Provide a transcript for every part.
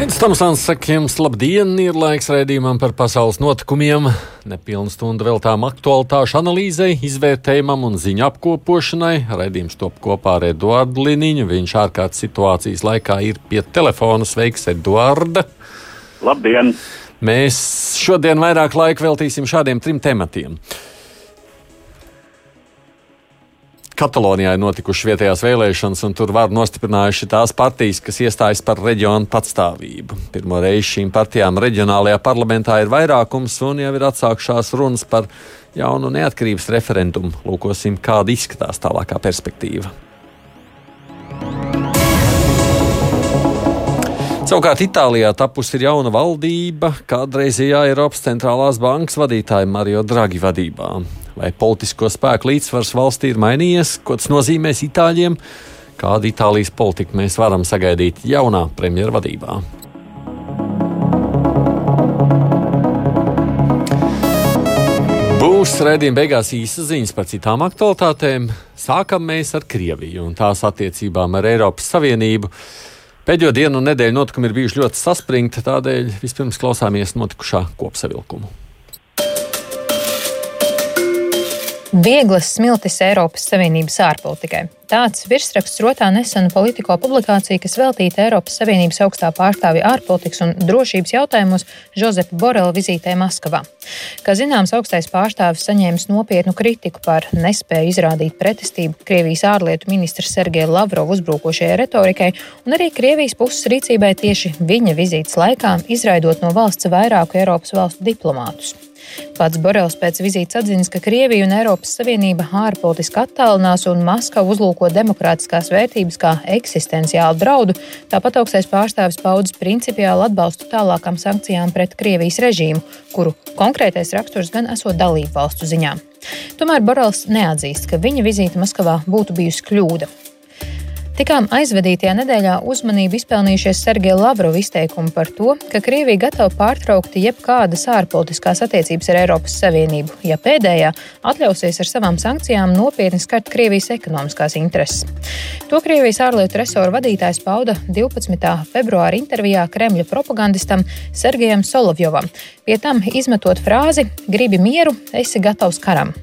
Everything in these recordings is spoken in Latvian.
Aizsmeļamies, Tamsāns saka jums, labdien, ir laiks raidījumam par pasaules notikumiem. Nepilna stunda veltām aktualitāšu analīzei, izvērtējumam un ziņu apkopošanai. Raidījums top kopā ar Eduardu Liniņu. Viņš ārkārtas situācijas laikā ir pie telefona. Sveiks, Eduarda! Labdien! Mēs šodien vairāk laika veltīsim šādiem trim tematiem. Katalonijā ir notikušas vietējās vēlēšanas, un tur var nostiprinājuši tās partijas, kas iestājas par reģionu patstāvību. Pirmo reizi šīm partijām reģionālajā parlamentā ir vairākums, un jau ir atsākušās runas par jaunu neatkarības referendumu. Lūkosim, kāda izskatās tālākā perspektīva. Savukārt Itālijā tapusi ir jauna valdība, kādreizējā Eiropas centrālās bankas vadītāja Mario Draghi vadībā. Vai politisko spēku līdzsvars valstī ir mainījies? Ko tas nozīmēs Itāļiem? Kādu Itālijas politiku mēs varam sagaidīt jaunā premjera vadībā? Būs redzējuma beigās īsa ziņas par citām aktualitātēm. Sākam mēs ar Krieviju un tās attiecībām ar Eiropas Savienību. Pēdējo dienu un nedēļu notikumi ir bijuši ļoti saspringti, tādēļ vispirms klausāmies notikušā kopsavilkumu. Vieglas smiltis Eiropas Savienības ārpolitikai. Tāds virsraksts rotā nesena politiko publikācija, kas veltīta Eiropas Savienības augstā pārstāvja ārpolitikas un drošības jautājumos Žozepa Borela vizītē Maskavā. Kā zināms, augstais pārstāvis saņēmis nopietnu kritiku par nespēju izrādīt pretestību Krievijas ārlietu ministra Sergeja Lavrova uzbrukošajai retorikai un arī Krievijas puses rīcībai tieši viņa vizītes laikā, izraidot no valsts vairāku Eiropas valstu diplomātus. Pats Borels pēc vizītes atzīst, ka Krievija un Eiropas Savienība ārpolitiski attālinās un Maskava uzlūko demokrātiskās vērtības kā eksistenciālu draudu. Tāpat augstais pārstāvis paudzes principiālu atbalstu tālākām sankcijām pret Krievijas režīmu, kuru konkrētais raksturs gan esot dalību valstu ziņā. Tomēr Borels neatzīst, ka viņa vizīte Maskavā būtu bijusi kļūda. Tikām aizvadītajā nedēļā uzmanību izpelnījušies Sergeja Lavrova izteikumi par to, ka Krievija gatava pārtraukt jebkādas ārpolitiskās attiecības ar Eiropas Savienību, ja pēdējā atļausies ar savām sankcijām nopietni skart Krievijas ekonomiskās intereses. To Krievijas ārlietu resoru vadītājs pauda 12. februāra intervijā Kremļa propagandistam Sergejam Solovjovam, pie tam izmetot frāzi: Gribi mieru, esi gatavs karam.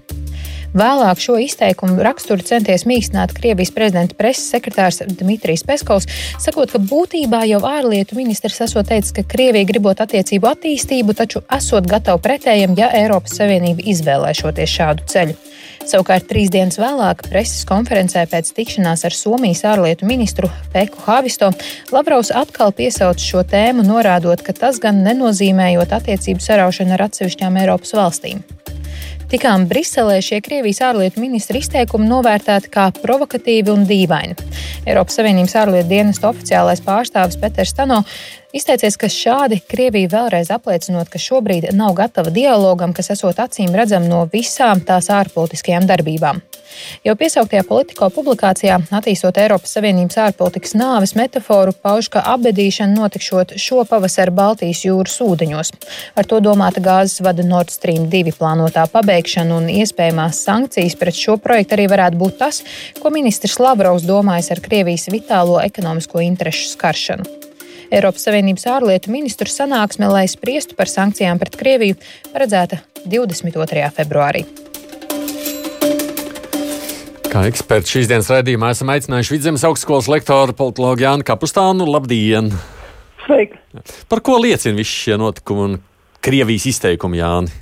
Vēlāk šo izteikumu raksturu centies mīkstināt Krievijas prezidenta preses sekretārs Dmitrijs Peskovs, sakot, ka būtībā jau ārlietu ministrs esot teicis, ka Krievija gribot attiecību attīstību, taču esot gatava pretējiem, ja Eiropas Savienība izvēlēšoties šādu ceļu. Savukārt trīs dienas vēlāk preses konferencē pēc tikšanās ar Somijas ārlietu ministru Peku Havisto Lavrovs atkal piesauc šo tēmu, norādot, ka tas gan nenozīmējot attiecību saraušanu ar atsevišķām Eiropas valstīm. Tikām Briselē šie Krievijas ārlietu ministra izteikumi novērtēti kā provokatīvi un dīvaini. Eiropas Savienības ārlietu dienesta oficiālais pārstāvis Peters Stano izteicies, ka šādi Krievija vēlreiz apliecinot, ka šobrīd nav gatava dialogam, kas esot acīm redzam no visām tās ārpolitiskajām darbībām. Jau piesauktajā politiko publikācijā, attīstot Eiropas Savienības ārpolitikas nāves metaforu, pauž, ka apbedīšana notikšot šo pavasaru Baltijas jūras ūdeņos. Ar to domāta gāzes vada Nord Stream 2 plānotā pabeigšana un iespējamās sankcijas pret šo projektu arī varētu būt tas, ko ministrs Lavrovs domājas ar Krievijas vitālo ekonomisko interešu skaršanu. Eiropas Savienības ārlietu ministru sanāksme, lai spriestu par sankcijām pret Krieviju, paredzēta 22. februārī. Kā eksperts šīs dienas raidījumā esam aicinājuši Vidzemes augstskolas lektoru politologu Jānu Kapustānu. Labdien! Sveiki! Par ko liecina visi šie notikumi un Krievijas izteikumi, Jāni?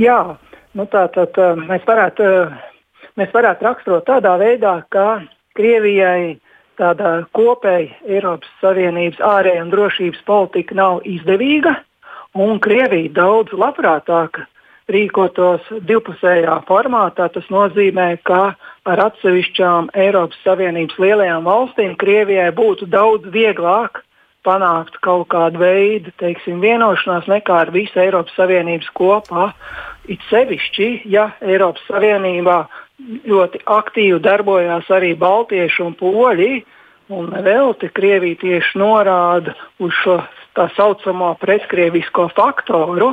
Jā, nu tā tad mēs varētu, mēs varētu raksturot tādā veidā, ka Krievijai tāda kopēja Eiropas Savienības ārējā un drošības politika nav izdevīga, un Krievija daudz labprātāk rīkotos divpusējā formātā. Tas nozīmē, ka ar atsevišķām Eiropas Savienības lielajām valstīm Krievijai būtu daudz vieglāk panākt kaut kādu veidu teiksim, vienošanās nekā ar visu Eiropas Savienības kopā. It sevišķi, ja Eiropas Savienībā ļoti aktīvi darbojās arī baltieši un poļi. Un velti Krievija tieši norāda uz šo tā saucamo pretkrievisko faktoru.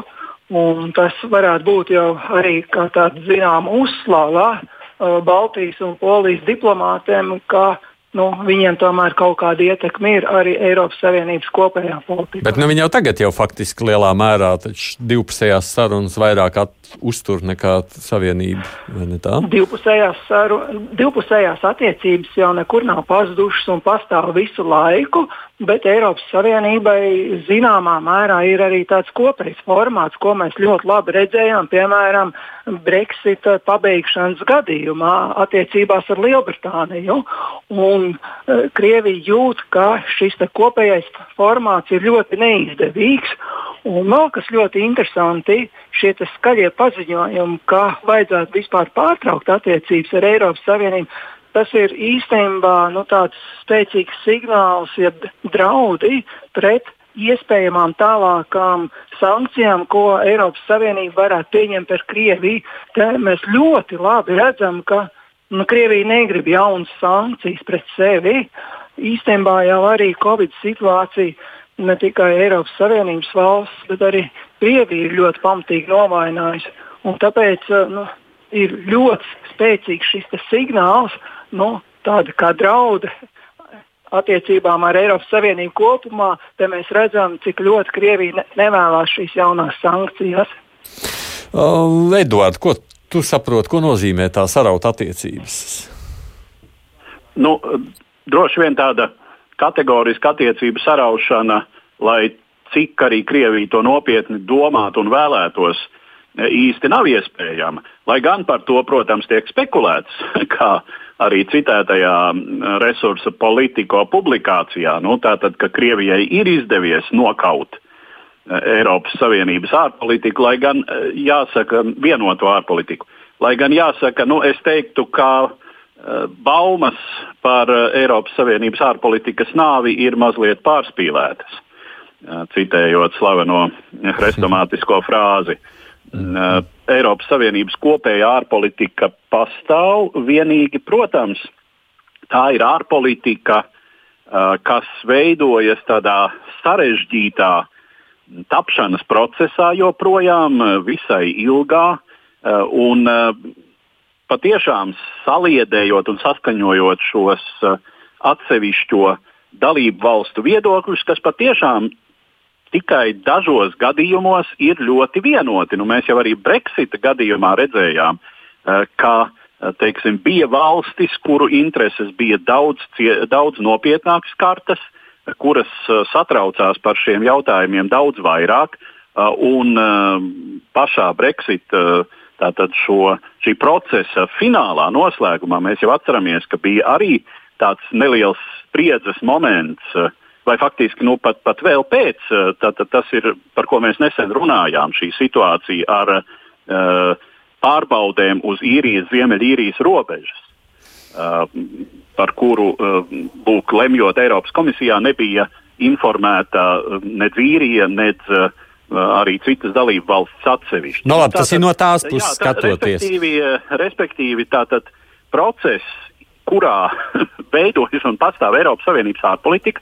Tas varētu būt jau arī kā tāda zināma uzslava uh, Baltijas un Polijas diplomātiem, ka nu, viņiem tomēr kaut kāda ietekme ir arī Eiropas Savienības kopējā politikā. Bet nu, viņi jau tagad jau faktiski lielā mērā divpusējās sarunas vairāk uztur nekā Savienība. Ne divpusējās, saru, divpusējās attiecības jau nekur nav pazudušas un pastāv visu laiku, bet Eiropas Savienībai zināmā mērā ir arī tāds kopējs formāts, ko mēs ļoti labi redzējām, piemēram, Brexit pabeigšanas gadījumā attiecībās ar Lielbritāniju. Un, uh, Krievija jūt, ka šis kopējais formāts ir ļoti neizdevīgs. Un vēl kas ļoti interesanti, šie skaļie paziņojumi, ka vajadzētu vispār pārtraukt attiecības ar Eiropas Savienību. Tas ir īstenībā nu, tāds spēcīgs signāls, ja draudi pret iespējamām tālākām sankcijām, ko Eiropas Savienība varētu pieņemt par Krieviju. Te mēs ļoti labi redzam, ka nu, Krievija negrib jaunas sankcijas pret sevi. Īstenībā jau arī Covid situācija ne tikai Eiropas Savienības valsts, bet arī Krievija ir ļoti pamatīgi novājinājusi. Tāpēc nu, ir ļoti spēcīgs šis signāls, nu, tāda kā drauda attiecībām ar Eiropas Savienību kopumā, te mēs redzam, cik ļoti Krievija ne nevēlas šīs jaunās sankcijas. Uh, Eduard, ko tu saproti, ko nozīmē tā sarauta attiecības? Nu, droši vien tāda kategoriska attiecību saraušana, lai cik arī Krievija to nopietni domātu un vēlētos, īsti nav iespējama. Lai gan par to, protams, tiek spekulēts, kā arī citētajā resursa politiko publikācijā, nu, tātad, ka Krievijai ir izdevies nokaut eh, Eiropas Savienības ārpolitiku, lai gan eh, jāsaka vienotu ārpolitiku. Lai gan jāsaka, nu, es teiktu, ka uh, baumas par Eiropas Savienības ārpolitikas nāvi ir mazliet pārspīlētas. Citējot slaveno hrestomātisko frāzi. Uh, Eiropas Savienības kopējā ārpolitika pastāv. Vienīgi, protams, tā ir ārpolitika, kas veidojas tādā sarežģītā tapšanas procesā joprojām visai ilgā. Un patiešām saliedējot un saskaņojot šos atsevišķo dalību valstu viedokļus, kas patiešām tikai dažos gadījumos ir ļoti vienoti. Nu, mēs jau arī Brexita gadījumā redzējām, eh, ka eh, teiksim, bija valstis, kuru intereses bija daudz, daudz nopietnākas kartas, kuras eh, satraucās par šiem jautājumiem daudz vairāk. Un pašā Brexita tātad šo, šī procesa finālā noslēgumā mēs jau atceramies, ka bija arī tāds neliels spriedzes moments uh, vai faktiski nu, pat, pat vēl pēc, tad, tad tas ir, par ko mēs nesen runājām, šī situācija ar uh, pārbaudēm uz īrijas, Ziemeļīrijas robežas, uh, par kuru, uh, lūk, lemjot Eiropas komisijā, nebija informēta nedz īrija, nedz uh, arī citas dalību valsts atsevišķi. No, nu, labi, tas tātad, ir no tās puses jā, tā, skatoties. Respektīvi, respektīvi tātad process, kurā veidojas un pastāv Eiropas Savienības ārpolitika,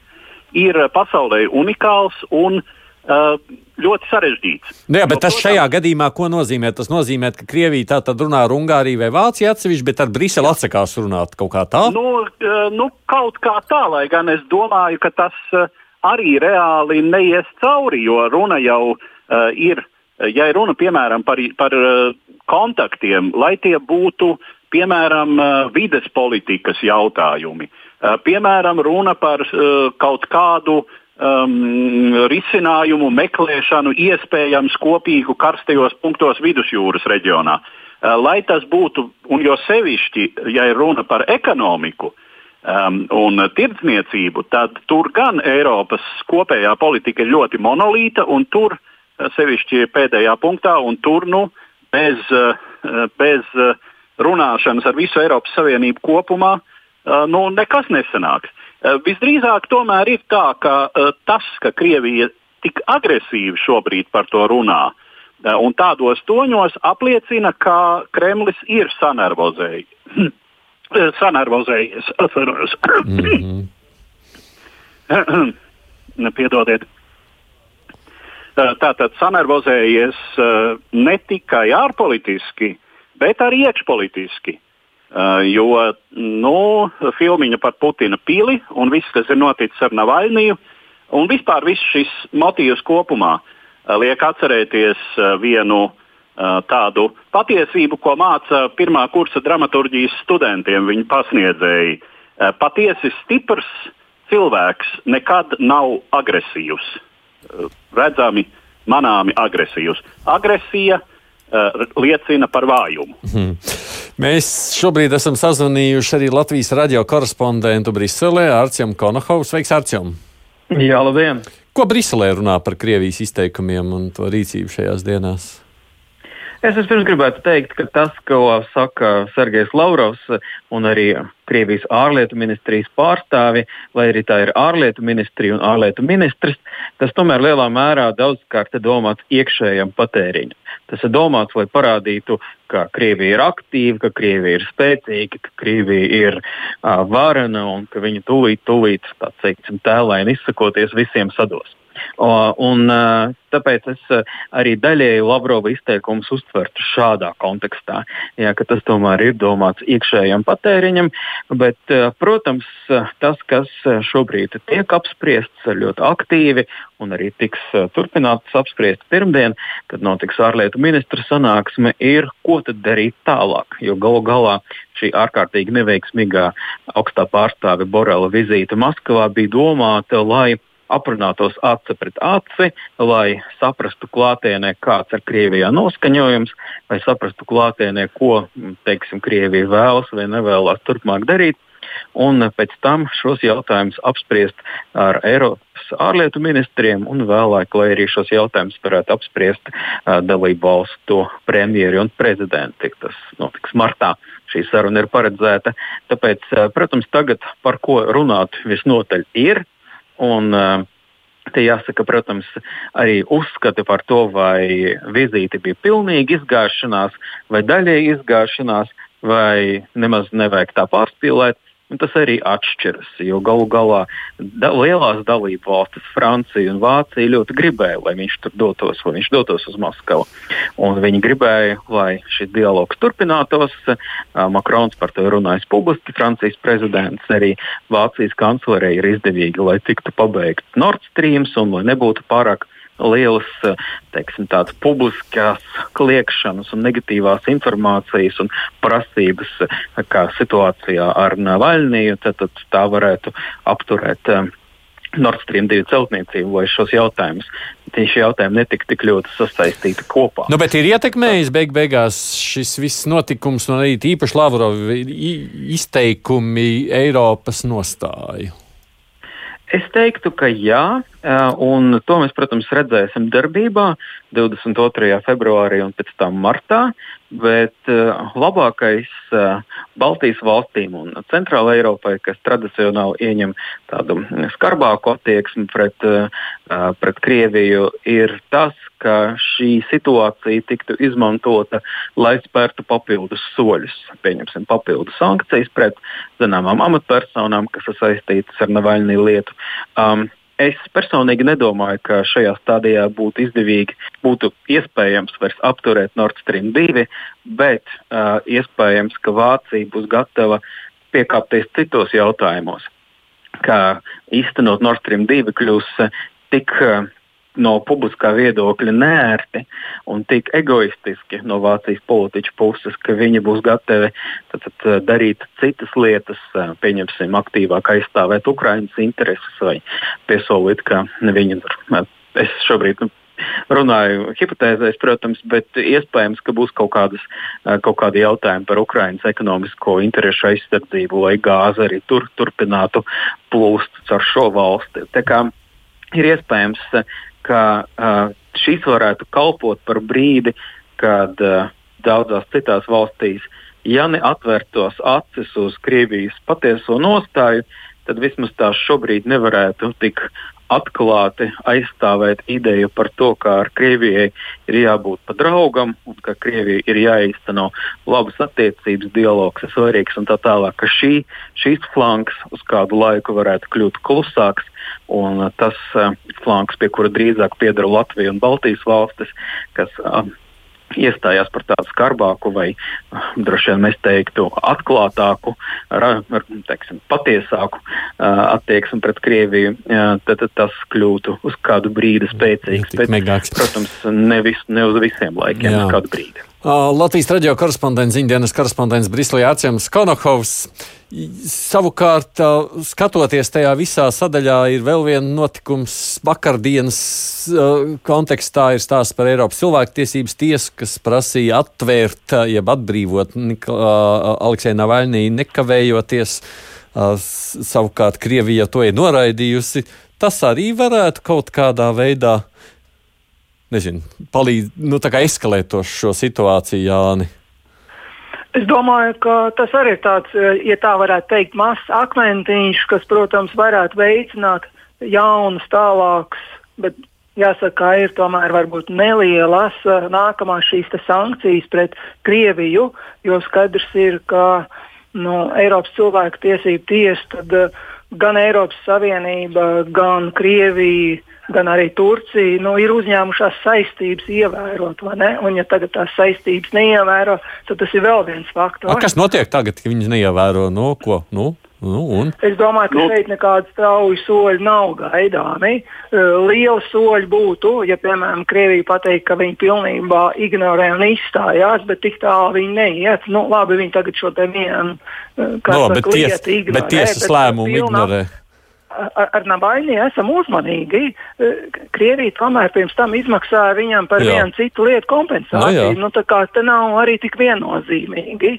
ir pasaulē unikāls un uh, ļoti sarežģīts. Nu jā, bet no, tas šajā tā... gadījumā ko nozīmē? Tas nozīmē, ka Krievija tā tad runā ar Ungāriju vai Vāciju atsevišķi, bet ar Briseli atsakās runāt kaut kā tā? Nu, uh, nu, kaut kā tā, lai gan es domāju, ka tas arī reāli neies cauri, jo runa jau uh, ir, ja ir runa piemēram par, par uh, kontaktiem, lai tie būtu piemēram uh, vides politikas jautājumi. Uh, Eh, piemēram, runa par uh, kaut kādu um, risinājumu meklēšanu iespējams kopīgu karstajos punktos vidusjūras reģionā. Uh, lai tas būtu, un jo sevišķi, ja ir runa par ekonomiku um, un tirdzniecību, tad tur gan Eiropas kopējā politika ir ļoti monolīta, un tur sevišķi pēdējā punktā, un tur nu, bez, bez runāšanas ar visu Eiropas Savienību kopumā Uh, nu, nekas nesanāks. Uh, visdrīzāk tomēr ir tā, ka uh, tas, ka Krievija tik agresīvi šobrīd par to runā, Un tādos toņos apliecina, ka Kremlis ir sanervozējis. sanervozējies, atvainojos. mm -hmm. Piedodiet. Tātad sanervozējies ne tikai ārpolitiski, bet arī iekšpolitiski. Jo nu, filmiņa par Putina pili un viss, kas ir noticis ar Navaļniju, un vispār viss šis motīvs kopumā liek atcerēties vienu tādu patiesību, ko māca pirmā kursa dramaturgijas studentiem, viņa pasniedzēji. Patiesi stiprs cilvēks nekad nav agresīvs. Redzami, manāmi agresīvs. Agresija liecina par vājumu. Hmm. Mēs šobrīd esam sazvanījuši arī Latvijas radio korespondentu Briselē, Arčiem Konohovs. Sveiks, Arčiem! Jā, labdien! Ko Briselē runā par Krievijas izteikumiem un to rīcību šajās dienās? Es vispirms gribētu teikt, ka tas, ko saka Sergejs Lavrovs un arī Krievijas ārlietu ministrijas pārstāvi, vai arī tā ir ārlietu ministrija un ārlietu ministrs, tas tomēr lielā mērā daudzkārt domāts iekšējam patēriņam. Tas ir domāts, lai parādītu, ka Krievija ir aktīva, ka Krievija ir spēcīga, ka Krievija ir uh, varena un ka viņa tūlīt, tūlīt, tā teikt, tēlēni izsakoties visiem sados. Un, tāpēc es arī daļēji Lavrova izteikumus uztvertu šādā kontekstā, jā, ka tas tomēr ir domāts iekšējam patēriņam, bet, protams, tas, kas šobrīd tiek apspriests ļoti aktīvi un arī tiks turpināts apspriest pirmdien, kad notiks ārlietu ministra sanāksme, ir, ko tad darīt tālāk, jo galu galā šī ārkārtīgi neveiksmīgā augstā pārstāve Borela vizīte Maskavā bija domāta, lai aprunātos aci pret aci, lai saprastu klātienē, kāds ir Krievijā noskaņojums, lai saprastu klātienē, ko teiksim, Krievija vēlas vai nevēlas turpmāk darīt. Un pēc tam šos jautājumus apspriest ar Eiropas ārlietu ministriem un vēlāk, lai arī šos jautājumus varētu apspriest uh, dalību valstu premjeri un prezidenti. Tas notiks martā. Šī saruna ir paredzēta. Tāpēc, uh, protams, tagad par ko runāt visnotaļ ir. Un, uh, Te jāsaka, protams, arī uzskati par to, vai vizīte bija pilnīga izgāšanās vai daļēji izgāšanās, vai nemaz nevajag tā pārspīlēt. Un tas arī atšķiras, jo galu galā da, lielās dalību valstis, Francija un Vācija, ļoti gribēja, lai viņš tur dotos, lai viņš dotos uz Maskavu. Un viņi gribēja, lai šis dialogs turpinātos. Makrons par to ir runājis publiski, Francijas prezidents, arī Vācijas kanclerei ir izdevīgi, lai tiktu pabeigts Nord Stream un lai nebūtu pārāk lielas eh, teiksim, publiskās kliekšanas un negatīvās informācijas un prasības, eh, kā situācijā ar Navaļniju, tad, tad tā varētu apturēt. Eh, Nord Stream 2 celtniecību vai šos jautājumus. Tieši jautājumi netika tik ļoti sasaistīti kopā. Nu, bet ir ietekmējis beig beigās šis viss notikums un arī īpaši Lavrova izteikumi Eiropas nostāju. Es teiktu, ka jā, un to mēs, protams, redzēsim darbībā 22. februārī un pēc tam martā. Bet labākais Baltijas valstīm un Centrālajai Eiropai, kas tradicionāli ieņem tādu skarbāku attieksmi pret, pret Krieviju, ir tas, ka šī situācija tiktu izmantota, lai spērtu papildus soļus. Pieņemsim papildus sankcijas pret zināmām amatpersonām, kas ir saistītas ar Navaļnī lietu. Um, Es personīgi nedomāju, ka šajā stadijā būtu izdevīgi, būtu iespējams vairs apturēt Nord Stream 2, bet uh, iespējams, ka Vācija būs gatava piekāpties citos jautājumos. Kā īstenot Nord Stream 2 kļūs tik uh, no publiskā viedokļa nērti un tik egoistiski no Vācijas politiķu puses, ka viņi būs gatavi tad, tad, eh, darīt citas lietas, eh, pieņemsim, aktīvāk aizstāvēt Ukraiņas intereses vai piesolīt, ka viņi. Eh, es šobrīd nu, runāju hipotēzēs, protams, bet iespējams, ka būs kaut, kādas, kaut kādi jautājumi par Ukraiņas ekonomisko interesu aizsardzību, lai gāze arī tur turpinātu plūst caur šo valsti. Tā kā ir iespējams ka uh, šis varētu kalpot par brīdi, kad uh, daudzās citās valstīs, ja neatvērtos acis uz Krievijas patieso nostāju, tad vismaz tās šobrīd nevarētu tik atklāti aizstāvēt ideju par to, ka ar Krievijai ir jābūt pa draugam un ka Krievijai ir jāīsteno labas attiecības, dialogs ir svarīgs un tā tālāk. Ka šī, šīs flanks uz kādu laiku varētu kļūt klusāks un tas uh, flanks, pie kura drīzāk pieder Latvija un Baltijas valstis, kas uh, iestājās par tādu skarbāku vai droši vien mēs teiktu atklātāku, ar, teiksim, patiesāku uh, attieksmi pret Krieviju, uh, tad, tad tas kļūtu uz kādu brīdi spēcīgs. Bet, protams, ne, vis, ne uz visiem laikiem, Jā. uz kādu brīdi. Latvijas radio korespondents, Ziņdienas korespondents Briselī Acēms Konohovs. Savukārt, skatoties tajā visā sadaļā, ir vēl viena notikums vakardienas kontekstā. Ir stāsts par Eiropas cilvēktiesības tiesu, kas prasīja atvērt, jeb atbrīvot Aleksēju Navaļnī nekavējoties. Savukārt, Krievija to ir noraidījusi. Tas arī varētu kaut kādā veidā nezinu, palīdz nu, eskalēt šo situāciju, Jāni? Es domāju, ka tas arī ir tāds, eh, ja tā varētu teikt, mazs akmentiņš, kas, protams, varētu veicināt jaunas, tālākas, bet jāsaka, ir tomēr varbūt nelielas eh, nākamās šīs sankcijas pret Krieviju, jo skaidrs ir, ka nu, Eiropas cilvēku tiesību tiesa, tad uh, gan Eiropas Savienība, gan Krievija gan arī Turcija nu, ir uzņēmušās saistības ievērot. Un, ja tagad tās saistības neievēro, tad tas ir vēl viens faktors. A, kas notiek tagad, kad viņas neievēro? Nu, ko? Nu? Nu, un? es domāju, ka nu. šeit nekādas strauji soļi nav gaidāmi. Liela soļi būtu, ja, piemēram, Krievija pateikt, ka viņi pilnībā ignorē un izstājās, bet tik tālu viņi neiet. Nu, labi, viņi tagad šo te vienu no, lietu ignorē. Bet tiesas lēmumu ignorē ar, ar Nabaļņu esam uzmanīgi. E, Krievija tomēr pirms tam izmaksāja viņam par jā. vienu citu lietu kompensāciju. No, nu, tā kā te nav arī tik viennozīmīgi.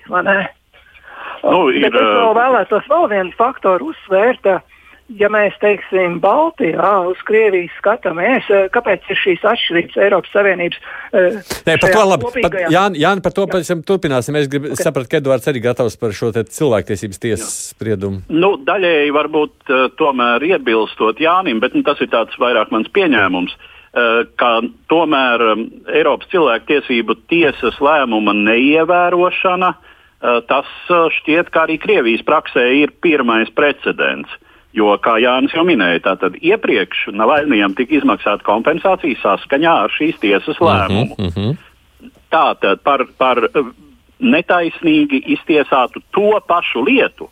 Nu, ir, Bet es vēl vēlētos vēl vienu faktoru uzsvērt. Uh, ja mēs teiksim, Baltijā uz Krievijas skatāmies, eh, kāpēc ir šīs atšķirības Eiropas Savienības? Eh, Nē, par to labi. Pat, Jāni, Jāni, par to pēc tam turpināsim. Es gribu okay. saprast, ka Edvards arī gatavs par šo cilvēktiesības tiesas spriedumu. Nu, daļēji varbūt uh, tomēr iebilstot Jānim, bet nu, tas ir tāds vairāk mans pieņēmums. Ka tomēr Eiropas cilvēktiesību tiesas lēmuma neievērošana, tas šķiet, ka arī Krievijas praksē ir pirmais precedents. Uh, Jo, kā Jānis jau minēja, tātad iepriekš Navaļnijam tika izmaksāta kompensācija saskaņā ar šīs tiesas mhm, lēmumu. Mm -hmm. Tātad par, par netaisnīgi iztiesātu to pašu lietu,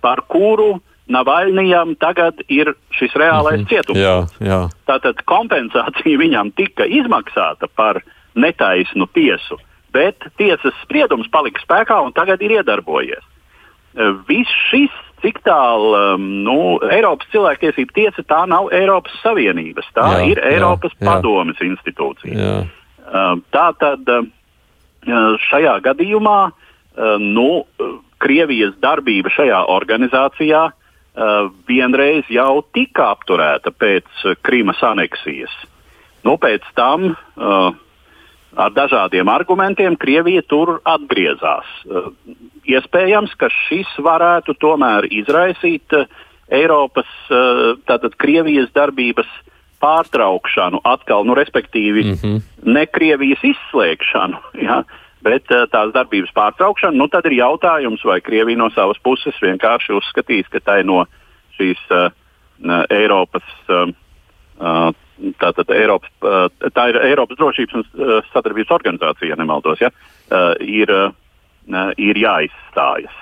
par kuru Navaļnijam tagad ir šis reālais mm -hmm. cietums. Jā, jā. Tātad kompensācija viņam tika izmaksāta par netaisnu tiesu, bet tiesas spriedums palika spēkā un tagad ir iedarbojies. Viss šis cik tālu um, nu, Eiropas cilvēktiesība tiesa tā nav Eiropas Savienības, tā jā, ir Eiropas jā, padomes jā. institūcija. Jā. Uh, tā tad uh, šajā gadījumā uh, nu, Krievijas darbība šajā organizācijā uh, vienreiz jau tika apturēta pēc Krīmas aneksijas. Nu, pēc tam uh, ar dažādiem argumentiem Krievija tur atgriezās. Uh, iespējams, ka šis varētu tomēr izraisīt uh, Eiropas, uh, tātad Krievijas darbības pārtraukšanu, atkal, nu, respektīvi, mm -hmm. ne Krievijas izslēgšanu, ja, bet tās darbības pārtraukšanu. Nu, tad ir jautājums, vai Krievija no savas puses vienkārši uzskatīs, ka tai no šīs uh, Eiropas uh, Tātad Eiropas, tā ir Eiropas drošības un sadarbības organizācija, ja nemaldos, ja, ir, ir jāizstājas.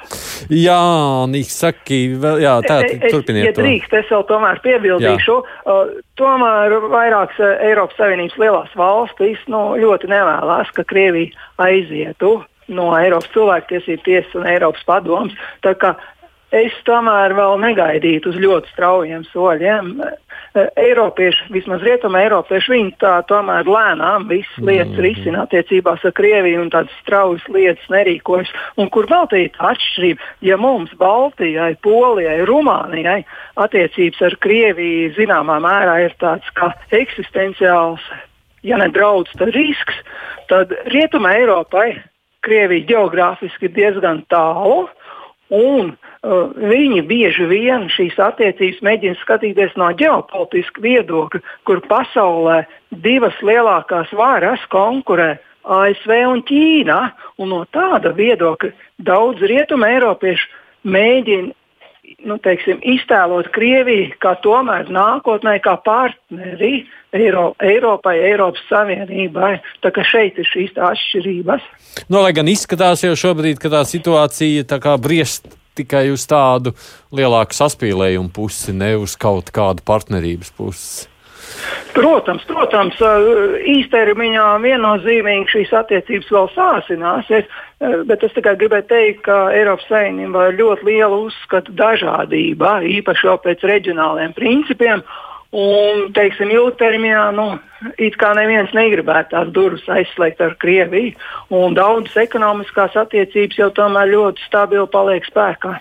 Jā, Nīks saka, jā, tā e, turpiniet. Ja drīkst, es vēl tomēr piebildīšu, uh, tomēr vairākas Eiropas Savienības lielās valstis nu, ļoti nevēlas, ka Krievija aizietu no Eiropas cilvēktiesību tiesas un Eiropas padomus. Es tomēr vēl negaidītu uz ļoti straujiem soļiem. Eh, Eiropieši, vismaz rietuma Eiropieši, viņi tā tomēr lēnām visas mm. lietas mm. risina attiecībās ar Krieviju un tādas straujas lietas nerīkojas. Un kur vēl tā ir tā atšķirība? Ja mums Baltijai, Polijai, Rumānijai attiecības ar Krieviju zināmā mērā ir tāds kā eksistenciāls, ja ne draudz, tad risks, tad rietuma Eiropai Krievija geogrāfiski ir diezgan tālu. Un Uh, viņi bieži vien šīs attiecības mēģina skatīties no ģeopolitiska viedokļa, kur pasaulē divas lielākās varas konkurē ASV un Ķīna. Un no tāda viedokļa daudz rietumu eiropiešu mēģina nu, teiksim, iztēlot Krieviju kā tomēr nākotnē, kā partneri Eiro, Eiropai, Eiropas Savienībai. Tā kā šeit ir šīs atšķirības. No, nu, lai gan izskatās jau šobrīd, ka tā situācija tā kā briest tikai uz tādu lielāku saspīlējumu pusi, ne uz kaut kādu partnerības pusi. Protams, protams, īstermiņā viennozīmīgi šīs attiecības vēl sāsināsies, bet es tikai gribēju teikt, ka Eiropas Savienībā ir ļoti liela uzskatu dažādība, īpaši jau pēc reģionāliem principiem. Un, teiksim, ilgtermiņā, nu, it kā neviens negribētu tās durvis aizslēgt ar Krieviju, un daudzas ekonomiskās attiecības jau tomēr ļoti stabili paliek spēkā.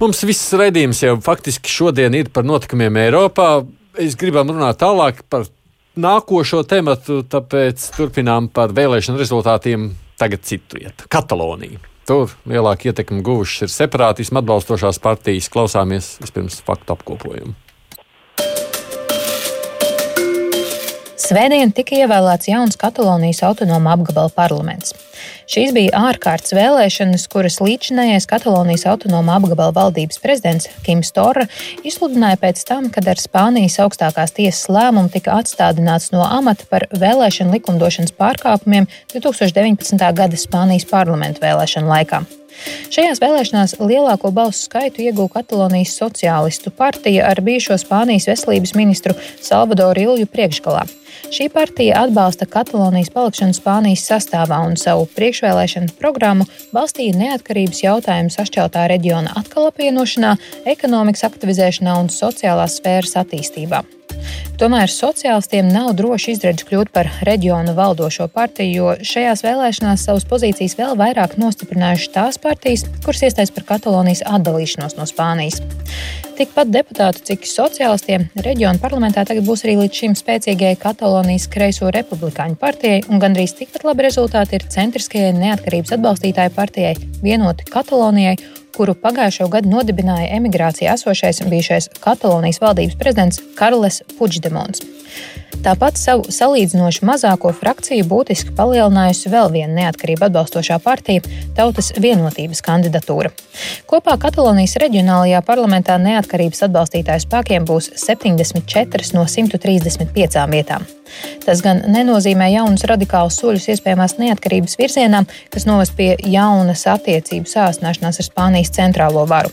Mums viss redzējums jau faktiski šodien ir par notikumiem Eiropā. Es gribam runāt tālāk par nākošo tematu, tāpēc turpinām par vēlēšanu rezultātiem tagad citu vietu - Kataloniju. Tur lielāku ietekmi guvušas ir separātismu atbalstošās partijas. Klausāmies vispirms faktu apkopojumu. Svētdien tika ievēlēts jauns Katalonijas autonoma apgabala parlaments. Šīs bija ārkārtas vēlēšanas, kuras līdzinājais Katalonijas autonoma apgabala valdības prezidents Kims Torra izsludināja pēc tam, kad ar Spānijas augstākās tiesas lēmumu tika atstādināts no amata par vēlēšanu likumdošanas pārkāpumiem 2019. gada Spānijas parlamentu vēlēšanu laikā. Šajās vēlēšanās lielāko balsu skaitu ieguva Katalonijas sociālistu partija ar bijušo Spānijas veselības ministru Salvadoru Ilju priekšgalā. Šī partija atbalsta Katalonijas palikšanu Spānijas sastāvā un savu priekšvēlēšanu programmu balstīja neatkarības jautājumu sašķeltā reģiona atkal apvienošanā, ekonomikas aktivizēšanā un sociālās sfēras attīstībā. Tomēr sociālistiem nav droši izredz kļūt par reģionu valdošo partiju, jo šajās vēlēšanās savas pozīcijas vēl vairāk nostiprinājušas tās partijas, kuras iestājas par Katalonijas atdalīšanos no Spānijas. Tikpat deputātu, cik sociālistiem reģionu parlamentā tagad būs arī līdz šim spēcīgajai Katalonijas kreiso republikāņu partijai, un gandrīz tikpat labi rezultāti ir centriskajai neatkarības atbalstītāju partijai Vienoti Katalonijai kuru pagājušo gadu nodibināja emigrācijā esošais bijušais Katalonijas valdības prezidents Karles Puigdemons. Tāpat savu salīdzinoši mazāko frakciju būtiski palielinājusi vēl viena neatkarību atbalstošā partija - Tautas vienotības kandidatūra. Kopā Katalonijas reģionālajā parlamentā neatkarības atbalstītāju spēkiem būs 74 no 135 vietām. Tas gan nenozīmē jaunus radikālus soļus iespējamās neatkarības virzienā, kas novest pie jaunas attiecību sāsināšanās ar Spānijas centrālo varu.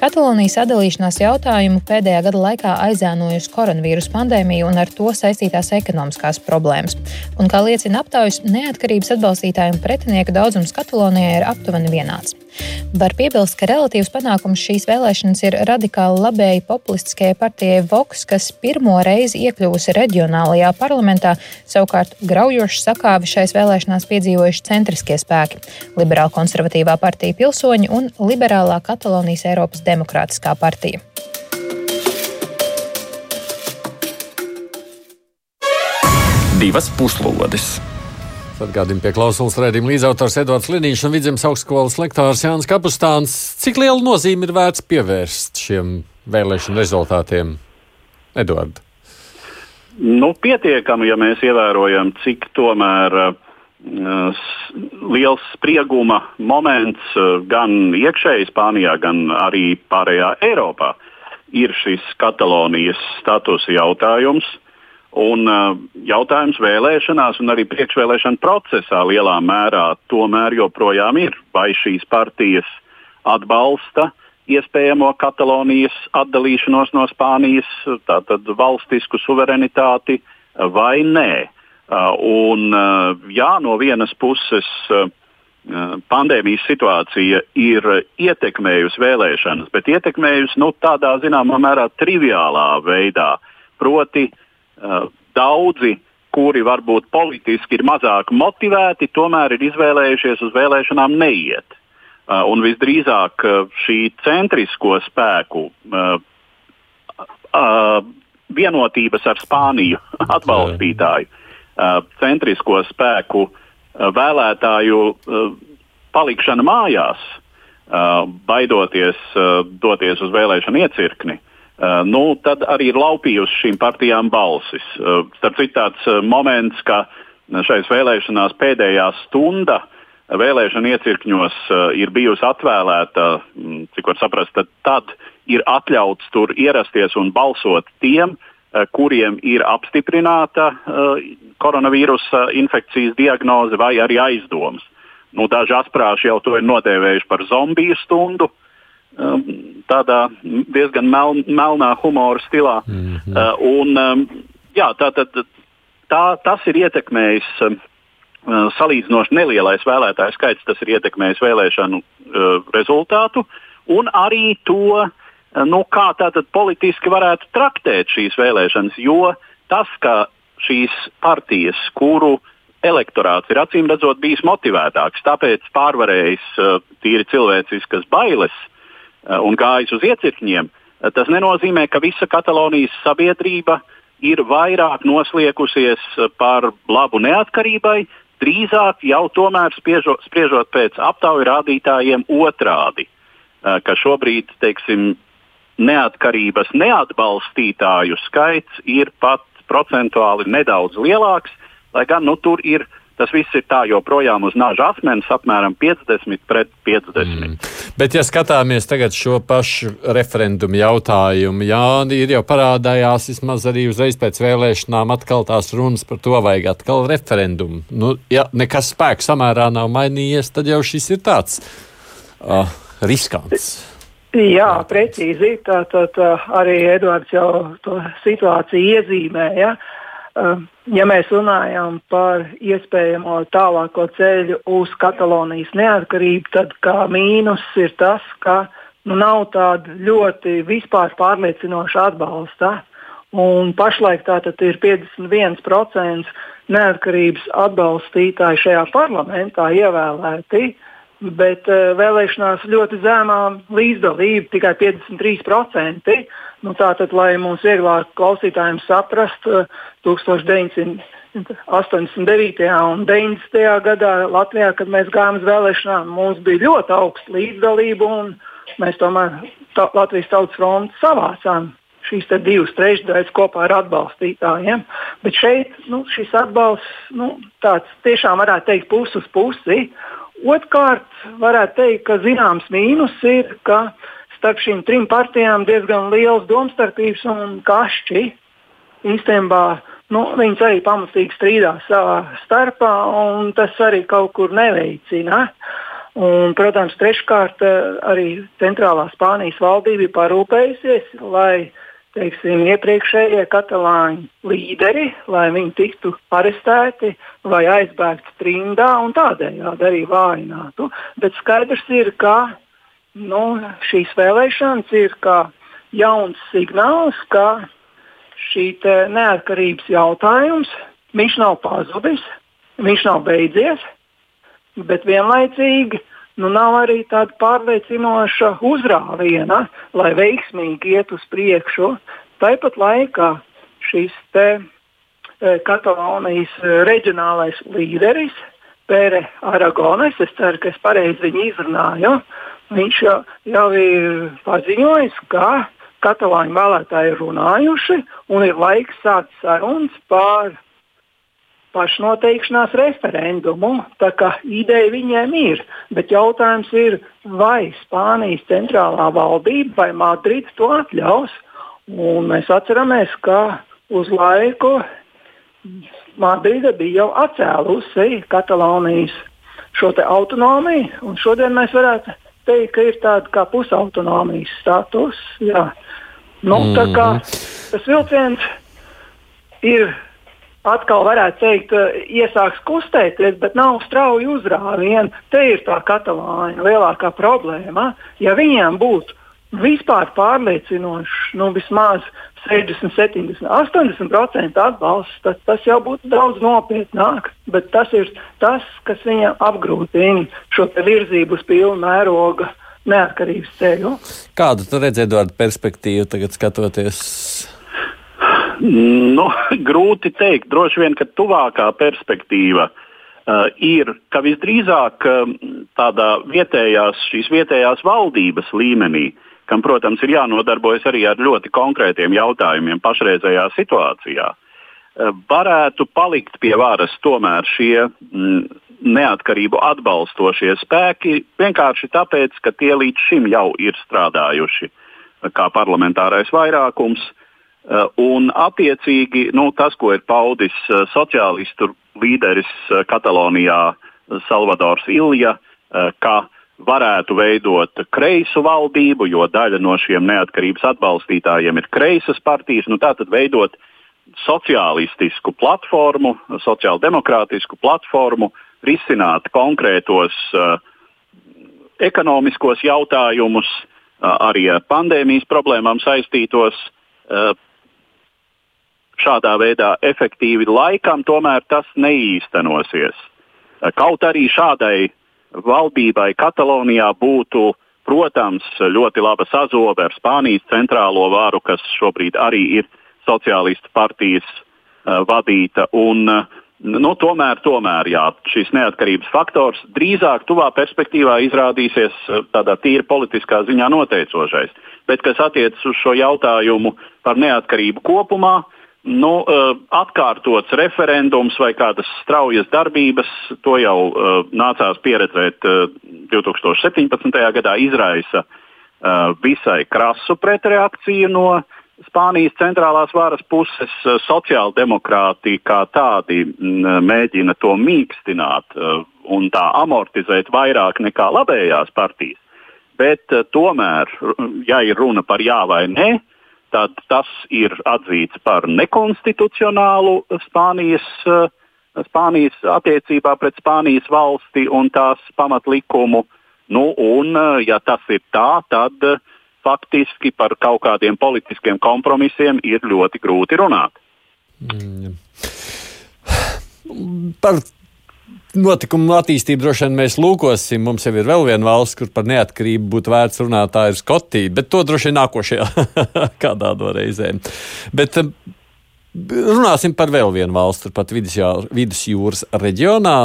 Katalonijas sadalīšanās jautājumu pēdējā gada laikā aizēnojusi koronavīrus pandēmija un ar to saistītās ekonomiskās problēmas. Un, kā liecina aptaujas, neatkarības atbalstītāju un pretinieku daudzums Katalonijā ir aptuveni vienāds. Var piebilst, ka relatīvs panākums šīs vēlēšanas ir radikāli labēji populistiskajai partijai Vox, kas pirmo reizi iekļuvusi reģionālajā parlamentā, savukārt graujoši sakāvi šais vēlēšanās piedzīvojuši centriskie spēki - Liberāla konservatīvā partija Pilsoņi un Liberālā Katalonijas Eiropas Demokrātiskā partija. Divas puslodes! Atgādījumi pie klausulas redzījuma līdzautors Edvards Liniņš un Vidzemes augstskolas lektārs Jānis Kapustāns. Cik liela nozīme ir vērts pievērst šiem vēlēšanu rezultātiem? Edvard. Nu, pietiekami, ja mēs ievērojam, cik tomēr uh, liels sprieguma moments uh, gan iekšēji Spānijā, gan arī pārējā Eiropā ir šis Katalonijas statusa jautājums. Un uh, jautājums vēlēšanās un arī priekšvēlēšana procesā lielā mērā tomēr joprojām ir, vai šīs partijas atbalsta iespējamo Katalonijas atdalīšanos no Spānijas, tātad valstisku suverenitāti vai nē. Un, jā, no vienas puses pandēmijas situācija ir ietekmējusi vēlēšanas, bet ietekmējusi nu, tādā zināmā mērā triviālā veidā. Proti, daudzi, kuri varbūt politiski ir mazāk motivēti, tomēr ir izvēlējušies uz vēlēšanām neiet. Uh, un visdrīzāk uh, šī centrisko spēku uh, vienotības ar Spāniju atbalstītāju, centrisko spēku vēlētāju palikšana mājās baidoties doties uz vēlēšanu iecirkni, nu, tad arī ir laupījusi šīm partijām balsis. Starp citu, tāds moments, ka šais vēlēšanās pēdējā stunda vēlēšana iecirkņos ir bijusi atvēlēta, cik var saprast, tad, tad ir atļauts tur ierasties un balsot tiem, kuriem ir apstiprināta koronavīrusa infekcijas diagnoze vai arī aizdomas. Nu, daži asprāši jau to ir nodēvējuši par zombiju stundu. Um, tādā diezgan mel, melnā humora stilā. Mm -hmm. un, um, jā, tā, tā, tā, tas ir ietekmējis um, salīdzinoši nelielais vēlētāju skaits, tas ir ietekmējis vēlēšanu uh, rezultātu un arī to, uh, nu, kā tātad politiski varētu traktēt šīs vēlēšanas. Jo tas, ka šīs partijas, kuru uh, elektorāts ir acīm redzot bijis motivētāks, tāpēc pārvarējis uh, tīri cilvēciskas bailes uh, un gājis uz iecirkņiem. Uh, tas nenozīmē, ka visa Katalonijas sabiedrība ir vairāk nosliegusies par labu neatkarībai, drīzāk jau tomēr spriežot, spriežot pēc aptauju rādītājiem otrādi, ka šobrīd teiksim, neatkarības neatbalstītāju skaits ir pat procentuāli nedaudz lielāks Lai gan nu, tur ir tas viss ir tā joprojām uz nāža asmenis, apmēram 50 pret 50. Mm. Bet, ja skatāmies tagad šo pašu referendumu jautājumu, jā, ir jau parādījās vismaz arī uzreiz pēc vēlēšanām atkal tās runas par to vajag atkal referendumu. Nu, ja nekas spēks samērā nav mainījies, tad jau šis ir tāds uh, riskants. Jā, precīzi. Tātad tā, arī Edvards jau to situāciju iezīmēja. Ja? Um, ja mēs runājam par iespējamo tālāko ceļu uz Katalonijas neatkarību, tad kā mīnus ir tas, ka nu, nav tāda ļoti vispār pārliecinoša atbalsta. Un pašlaik tātad ir 51% neatkarības atbalstītāji šajā parlamentā ievēlēti, bet uh, vēlēšanās ļoti zemā līdzdalība tikai 53%. Nu, tātad, lai mums vieglāk klausītājiem saprast, 1989. un 90. gadā Latvijā, kad mēs gājām uz vēlēšanām, mums bija ļoti augsta līdzdalība, un mēs tomēr tā, Latvijas Tautas fronti savācām šīs divas trešdaļas kopā ar atbalstītājiem. Bet šeit nu, šis atbalsts nu, tiešām varētu teikt pusi uz pusi. Otrkārt, varētu teikt, ka zināms mīnus ir, ka starp šīm trim partijām diezgan liels domstarpības un kašķi. Īstenībā nu, viņas arī pamatīgi strīdās savā starpā, un tas arī kaut kur neveicina. Un, protams, treškārt arī centrālā Spānijas valdība ir parūpējusies, lai teiksim, iepriekšējie katalāņu līderi, lai viņi tiktu arestēti vai aizbēgti trimdā un tādējādi arī vājinātu. Bet skaidrs ir, ka nu, šīs vēlēšanas ir kā jauns signāls, ka šī neatkarības jautājums nav pazudis, viņš nav beidzies, bet vienlaicīgi nu, nav arī tāda pārliecinoša uzrāviena, lai veiksmīgi iet uz priekšu. Tāpat laikā šis te, e, Katalonijas reģionālais līderis, Pere Aragones, es ceru, ka es pareizi viņu izrunāju, viņš jau, jau ir paziņojis, ka katalāņu vēlētāji ir runājuši un ir laiks sākt sarunas par pašnoteikšanās referendumu. Tā kā ideja viņiem ir, bet jautājums ir, vai Spānijas centrālā valdība vai Madrida to atļaus. Un mēs atceramies, ka uz laiku Madrida bija jau atcēlusi Katalonijas šo autonomiju, un šodien mēs varētu teikt, ka ir tāda kā pusautonomijas status. Jā. Nu, mm. tā kā tas vilciens ir atkal, varētu teikt, iesāks kustēties, bet nav strauji uzrāvieni. Te ir tā katalāņa lielākā problēma. Ja viņiem būtu vispār pārliecinoši, nu, vismaz 60, 70, 80% atbalsts, tad tas jau būtu daudz nopietnāk. Bet tas ir tas, kas viņam apgrūtina šo virzību uz pilnu mēroga neatkarības ceļu. Kādu tu redzi, Edvards, perspektīvu tagad skatoties? Nu, grūti teikt. Droši vien, ka tuvākā perspektīva uh, ir, ka visdrīzāk uh, tādā vietējās, šīs vietējās valdības līmenī, kam, protams, ir jānodarbojas arī ar ļoti konkrētiem jautājumiem pašreizējā situācijā, uh, varētu palikt pie varas tomēr šie mm, neatkarību atbalstošie spēki, vienkārši tāpēc, ka tie līdz šim jau ir strādājuši kā parlamentārais vairākums. Uh, un, attiecīgi, nu, tas, ko ir paudis sociālistu līderis Katalonijā, Salvadors Ilja, ka varētu veidot kreisu valdību, jo daļa no šiem neatkarības atbalstītājiem ir kreisas partijas. Nu, Tātad veidot sociālistisku platformu, sociāldemokrātisku platformu, risināt konkrētos uh, ekonomiskos jautājumus, uh, arī ar pandēmijas problēmām saistītos. Uh, šādā veidā efektīvi laikam tomēr tas neīstenosies. Kaut arī šādai valdībai Katalonijā būtu, protams, ļoti laba sazobe ar Spānijas centrālo varu, kas šobrīd arī ir sociālistu partijas uh, vadīta. Un, uh, Nu, tomēr, tomēr jā, šis neatkarības faktors drīzāk tuvā perspektīvā izrādīsies eh, tādā tīri politiskā ziņā noteicošais. Bet, kas attiecas uz šo jautājumu par neatkarību kopumā, nu, eh, atkārtots referendums vai kādas straujas darbības, to jau uh, nācās pieredzēt uh, 2017. gadā, izraisa visai krasu pretreakciju no Spānijas centrālās varas puses eh, sociāldemokrāti kā tādi mm, mēģina to mīkstināt eh, un tā amortizēt vairāk nekā labējās partijas. Bet eh, tomēr, ja ir runa par jā vai nē, tad tas ir atzīts par nekonstitucionālu Spānijas, Spānijas attiecībā pret Spānijas valsti un tās pamatlikumu. Nu, un, ja tas ir tā, tad uh, faktiski par kaut kādiem politiskiem kompromisiem ir ļoti grūti runāt. Mm. Par notikumu attīstību droši vien mēs lūkosim. Mums jau ir vēl viena valsts, kur par neatkarību būtu vērts runāt, tā ir Skotija, bet to droši vien nākošajā kādā no reizēm. Bet, um, Runāsim par vēl vienu valsti, turpat vidusjūras reģionā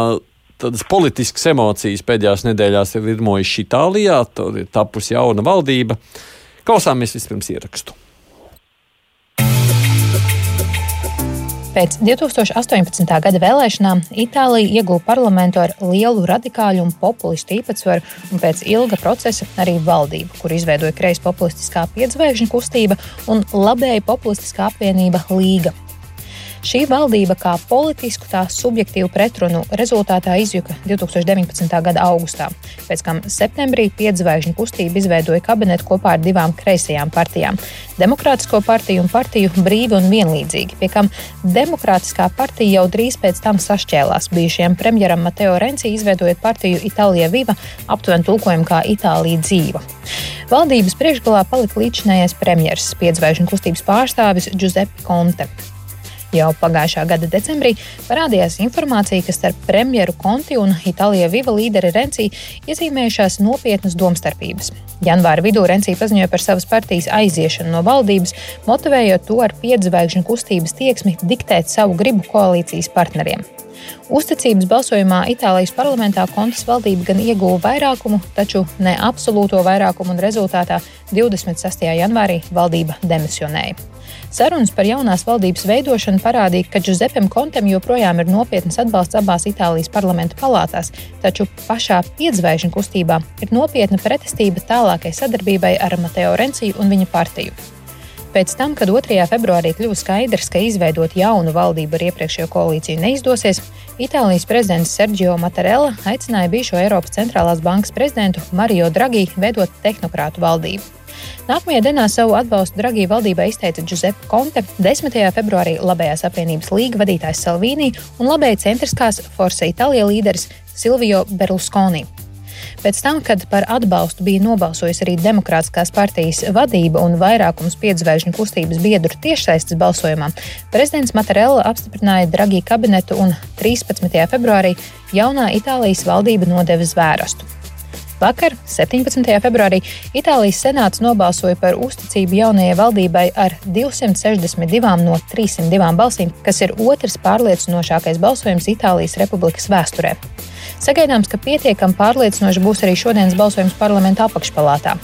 tādas politiskas emocijas pēdējās nedēļās ir virmojušas Itālijā. Tur ir tapusi jauna valdība. Klausāmies vispirms ierakstu. Pēc 2018. gada vēlēšanām Itālija ieguva parlamentu ar lielu radikāļu un populistu īpatsvaru, un pēc ilga procesa arī valdību, kur izveidoja kreis populistiskā piedzvēkšņa kustība un labēji populistiskā apvienība Līga. Šī valdība kā politisku, tā subjektīvu pretrunu rezultātā izjuka 2019. gada augustā, pēc kam septembrī piedzvaigžņu kustība izveidoja kabinetu kopā ar divām kreisajām partijām - Demokrātisko partiju un partiju Brīvi un vienlīdzīgi, pie kam Demokrātiskā partija jau drīz pēc tam sašķēlās bijušajam premjeram Mateo Renci, izveidojot partiju Itālija Viva, aptuveni tulkojumu kā Itālija dzīva. Valdības priekšgalā palika līdzinājais premjeras, piedzvaigžņu kustības pārstāvis Giuseppe Conte. Jau pagājušā gada decembrī parādījās informācija, ka starp premjeru Konti un Itālijas Viva līderi Renci iezīmējušās nopietnas domstarpības. Janvāra vidū Renci paziņoja par savas partijas aiziešanu no valdības, motivējot to ar piedzvaigžņu kustības tieksmi diktēt savu gribu koalīcijas partneriem. Uzticības balsojumā Itālijas parlamentā Kontas valdība gan ieguva vairākumu, taču ne absolūto vairākumu, un rezultātā 26. janvārī valdība demisionēja. Sarunas par jaunās valdības veidošanu parādīja, ka Giuseppem Kontem joprojām ir nopietnas atbalsts abās Itālijas parlamenta palātās, taču pašā piedzvaigžņu kustībā ir nopietna pretestība tālākai sadarbībai ar Mateo Renciju un viņa partiju. Pēc tam, kad 2. februārī kļuva skaidrs, ka izveidot jaunu valdību ar iepriekšējo koalīciju neizdosies, Itālijas prezidents Sergio Mattarella aicināja bijušo Eiropas centrālās bankas prezidentu Mario Draghi veidot tehnokrātu valdību. Nākamajā dienā savu atbalstu Dragī valdībai izteica Giuseppe Conte, 10. februārī labējās apvienības līga vadītājs Salvīnī un labēja centriskās Forza Itālija līderis Silvio Berlusconi. Pēc tam, kad par atbalstu bija nobalsojusi arī Demokrātiskās partijas vadība un vairākums piedzvaigžņu kustības biedru tiešsaistes balsojumā, prezidents Matarella apstiprināja Dragī kabinetu un 13. februārī jaunā Itālijas valdība nodeva zvērastu. Vakar, 17. februārī, Itālijas senāts nobalsoja par uzticību jaunajai valdībai ar 262 no 302 balsīm, kas ir otrs pārliecinošākais balsojums Itālijas Republikas vēsturē. Sagaidāms, ka pietiekami pārliecinoši būs arī šodienas balsojums parlamenta apakšpalātā.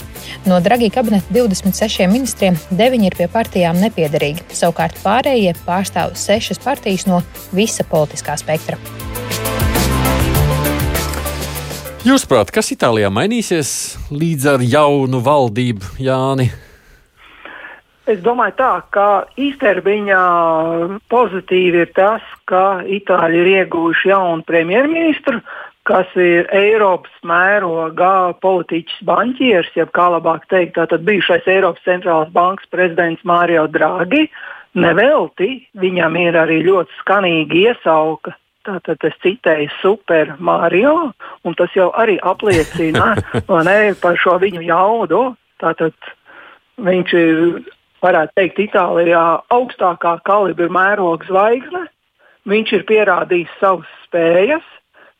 No Dragī kabineta 26 ministriem 9 ir pie partijām nepiederīgi, savukārt pārējie pārstāv sešas partijas no visa politiskā spektra. Jūsuprāt, kas Itālijā mainīsies līdz ar jaunu valdību, Jāni? Es domāju, tā, ka īstermiņā pozitīvi ir tas, ka Itāļi ir ieguvuši jaunu premjerministru, kas ir Eiropas mērogā politiķis banķieris, jeb kā labāk teikt, tātad bijušais Eiropas centrālās bankas prezidents Mārio Draghi. Nevelti viņam ir arī ļoti skanīgi iesauka Tātad es citēju Super Mario, un tas jau arī apliecina ne, par šo viņu jaudu. Tātad viņš ir, varētu teikt, Itālijā augstākā kalibra mēroga zvaigzne. Viņš ir pierādījis savas spējas.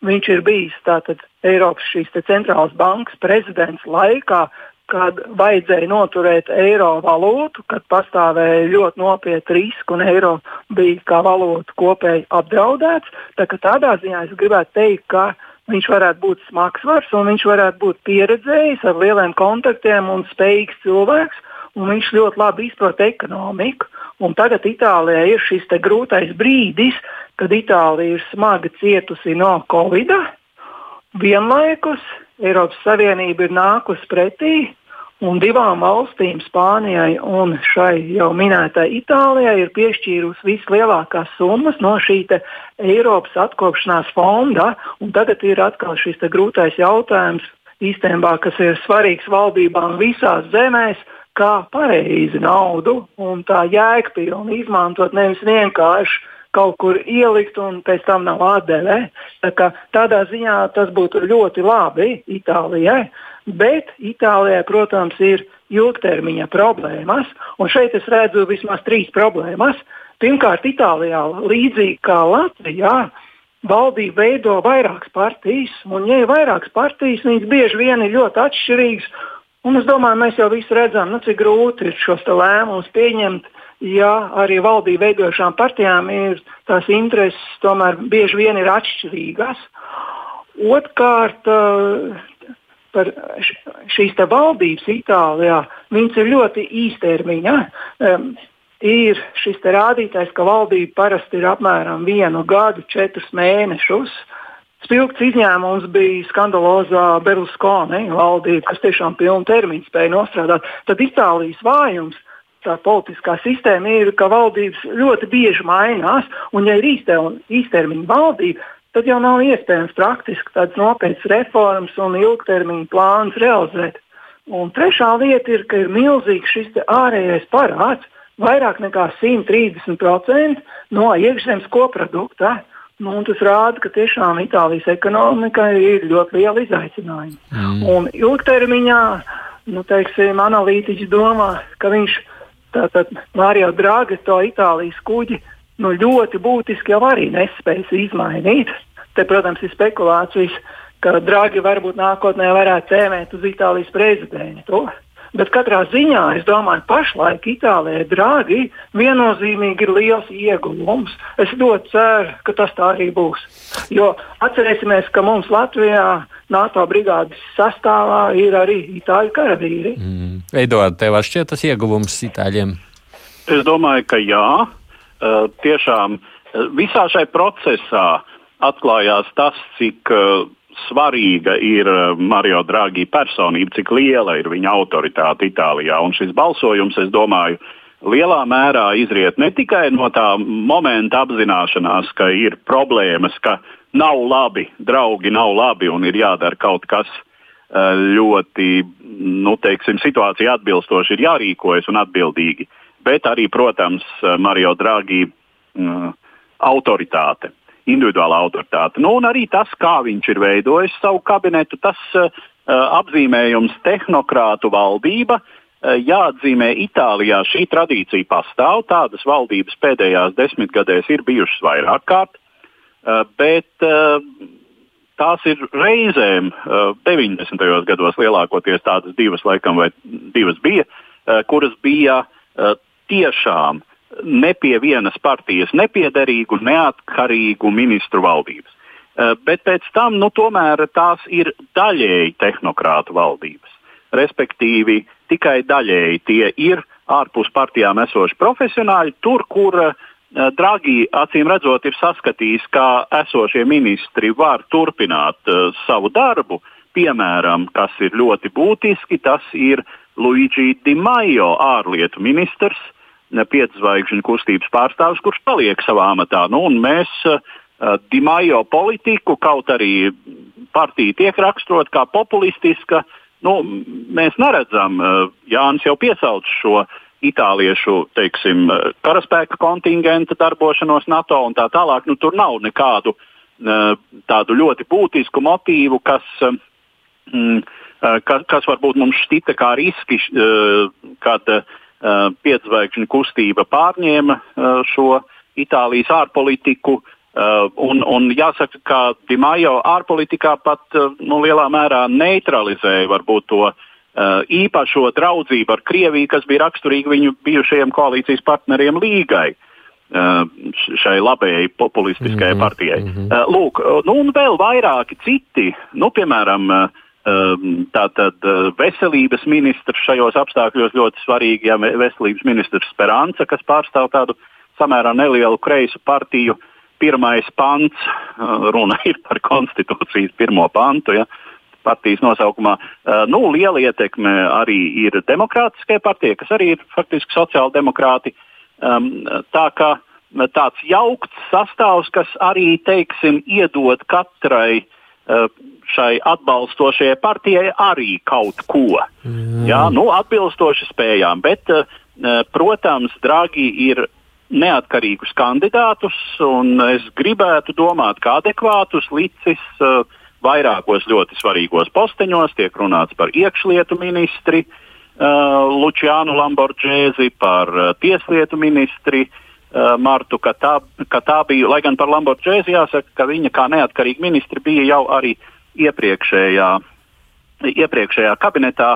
Viņš ir bijis tātad, Eiropas centrālās bankas prezidents laikā, kad vajadzēja noturēt eiro valūtu, kad pastāvēja ļoti nopietni riski un eiro bija kā valūta kopēji apdraudēts. Tā tādā ziņā es gribētu teikt, ka viņš varētu būt smagsvars un viņš varētu būt pieredzējis ar lieliem kontaktiem un spējīgs cilvēks. Un viņš ļoti labi izprot ekonomiku. Un tagad Itālijā ir šis grūtais brīdis, kad Itālija ir smagi cietusi no Covid. Vienlaikus Eiropas Savienība ir nākusi pretī un divām valstīm, Spānijai un šai jau minētai Itālijai, ir piešķīrusi vislielākās summas no šī Eiropas atkopšanās fonda. Tagad ir atkal šis grūtais jautājums, īstenībā, kas ir svarīgs valdībām visās zemēs. Kā pareizi naudu un tā jēgpilni izmantot, nevis vienkārši kaut kur ielikt un pēc tam nav atdeve. Tā tādā ziņā tas būtu ļoti labi Itālijai. Bet Itālijai, protams, ir ilgtermiņa problēmas, un šeit es redzu vismaz trīs problēmas. Pirmkārt, Itālijā, līdzīgi kā Latvijā, valdība veido vairākas partijas, un, ja ir vairākas partijas, viņas bieži vien ir ļoti atšķirīgas. Un es domāju, mēs jau visi redzam, nu, cik grūti ir šos lēmumus pieņemt, ja arī valdību veidošām partijām ir tās intereses, tomēr bieži vien ir atšķirīgas. Otrkārt, par šīs valdības Itālijā, viņas ir ļoti īstermiņa. Um, ir šis rādītājs, ka valdība parasti ir apmēram vienu gadu, četrus mēnešus. Spilgts izņēmums bija skandalozā Berlusconi valdība, kas tiešām pilnu termiņu spēja nostrādāt. Tad Itālijas vājums tā politiskā sistēma ir, ka valdības ļoti bieži mainās, un ja ir īstermiņa valdība, tad jau nav iespējams praktiski tādas nopietnas reformas un ilgtermiņa plānus realizēt. Un trešā lieta ir, ka ir milzīgs šis ārējais parāds, vairāk nekā 130% no iekšzemes koprodukta. Nu, tas rāda, ka tiešām Itālijas ekonomikai ir ļoti liela izaicinājuma. Mm. Un ilgtermiņā nu, teiksim, analītiķi domā, ka viņš tātad Mario Draghi to Itālijas kuģi nu, ļoti būtiski jau arī nespējas izmainīt. Te, protams, ir spekulācijas, ka Dragi varbūt nākotnē varētu cēmēt uz Itālijas prezidentu. Bet katrā ziņā es domāju, ka pašlaik Itālijai Dragi viennozīmīgi ir liels ieguvums. Es ļoti ceru, ka tas tā arī būs. Jo atcerēsimies, ka mums Latvijā NATO brigādes sastāvā ir arī itāļu karavīri. Mm. Edvards, tev šķiet tas ieguvums itāļiem? Es domāju, ka jā. Uh, tiešām uh, visā šajā procesā atklājās tas, cik uh, svarīga ir Mario Draghi personība, cik liela ir viņa autoritāte Itālijā. Un šis balsojums, es domāju, lielā mērā izriet ne tikai no tā momenta apzināšanās, ka ir problēmas, ka nav labi, draugi nav labi un ir jādara kaut kas ļoti, nu, teiksim, situācija atbilstoši, ir jārīkojas un atbildīgi. Bet arī, protams, Mario Draghi uh, autoritāte, individuāla autoritāte. Nu, un arī tas, kā viņš ir veidojis savu kabinetu, tas uh, apzīmējums tehnokrātu valdība. Uh, jāatzīmē, Itālijā šī tradīcija pastāv. Tādas valdības pēdējās desmitgadēs ir bijušas vairāk kārt. Uh, bet uh, tās ir reizēm 90. gados lielākoties tādas divas, laikam, vai divas bija, kuras bija tiešām ne pie vienas partijas nepiederīgu, neatkarīgu ministru valdības. Bet pēc tam nu, tomēr tās ir daļēji tehnokrātu valdības. Respektīvi, tikai daļēji tie ir ārpus partijām esoši profesionāļi, tur, kur uh, Dragi acīm redzot ir saskatījis, ka esošie ministri var turpināt uh, savu darbu. Piemēram, kas ir ļoti būtiski, tas ir Luigi Di Maio, ārlietu ministrs, piedzvaigžņu kustības pārstāvis, kurš paliek savā amatā. Nu, mēs uh, Di Maio politiku, kaut arī partija tiek raksturota kā populistiska, nu, mēs neredzam. Uh, Jānis jau piesauc šo itāliešu teiksim, karaspēka kontingenta darbošanos NATO un tā tālāk. Nu, tur nav nekādu uh, tādu ļoti būtisku motīvu, kas, um, kas, kas varbūt mums šķita kā riski, kad piedzvaigžņu kustība pārņēma šo Itālijas ārpolitiku. Uh, un, un jāsaka, ka Dimajo ārpolitikā pat uh, nu, lielā mērā neutralizēja varbūt to uh, Uh, īpašo draudzību ar Krieviju, kas bija raksturīga viņu bijušajiem koalīcijas partneriem līgai. Uh, šai labējai populistiskajai mm -hmm, partijai. Mm -hmm. Lūk, nu, un vēl vairāki citi, nu, piemēram, um, tātad veselības ministrs šajos apstākļos ļoti svarīgi, ja veselības ministrs Speranca, kas pārstāv tādu samērā nelielu kreisu partiju, pirmais pants, runa ir par konstitūcijas pirmo pantu, ja, uh, partijas nosaukumā. Uh, nu, liela ietekme arī ir demokrātiskajai partijai, kas arī ir faktiski sociāldemokrāti. Um, tā kā tāds jaukts sastāvs, kas arī teiksim, iedod katrai uh, šai atbalstošajai partijai arī kaut ko. Mm. Jā, nu, atbilstoši spējām, bet, uh, protams, Dragi ir neatkarīgus kandidātus, un es gribētu domāt, ka adekvātus licis vairākos ļoti svarīgos posteņos. Tiek runāts par iekšlietu ministri Lučiānu Lamborghēzi, par tieslietu ministri uh, Martu Katābiju. Lai gan par Lamborghēzi jāsaka, ka viņa kā neatkarīga ministri bija jau arī iepriekšējā, iepriekšējā kabinetā.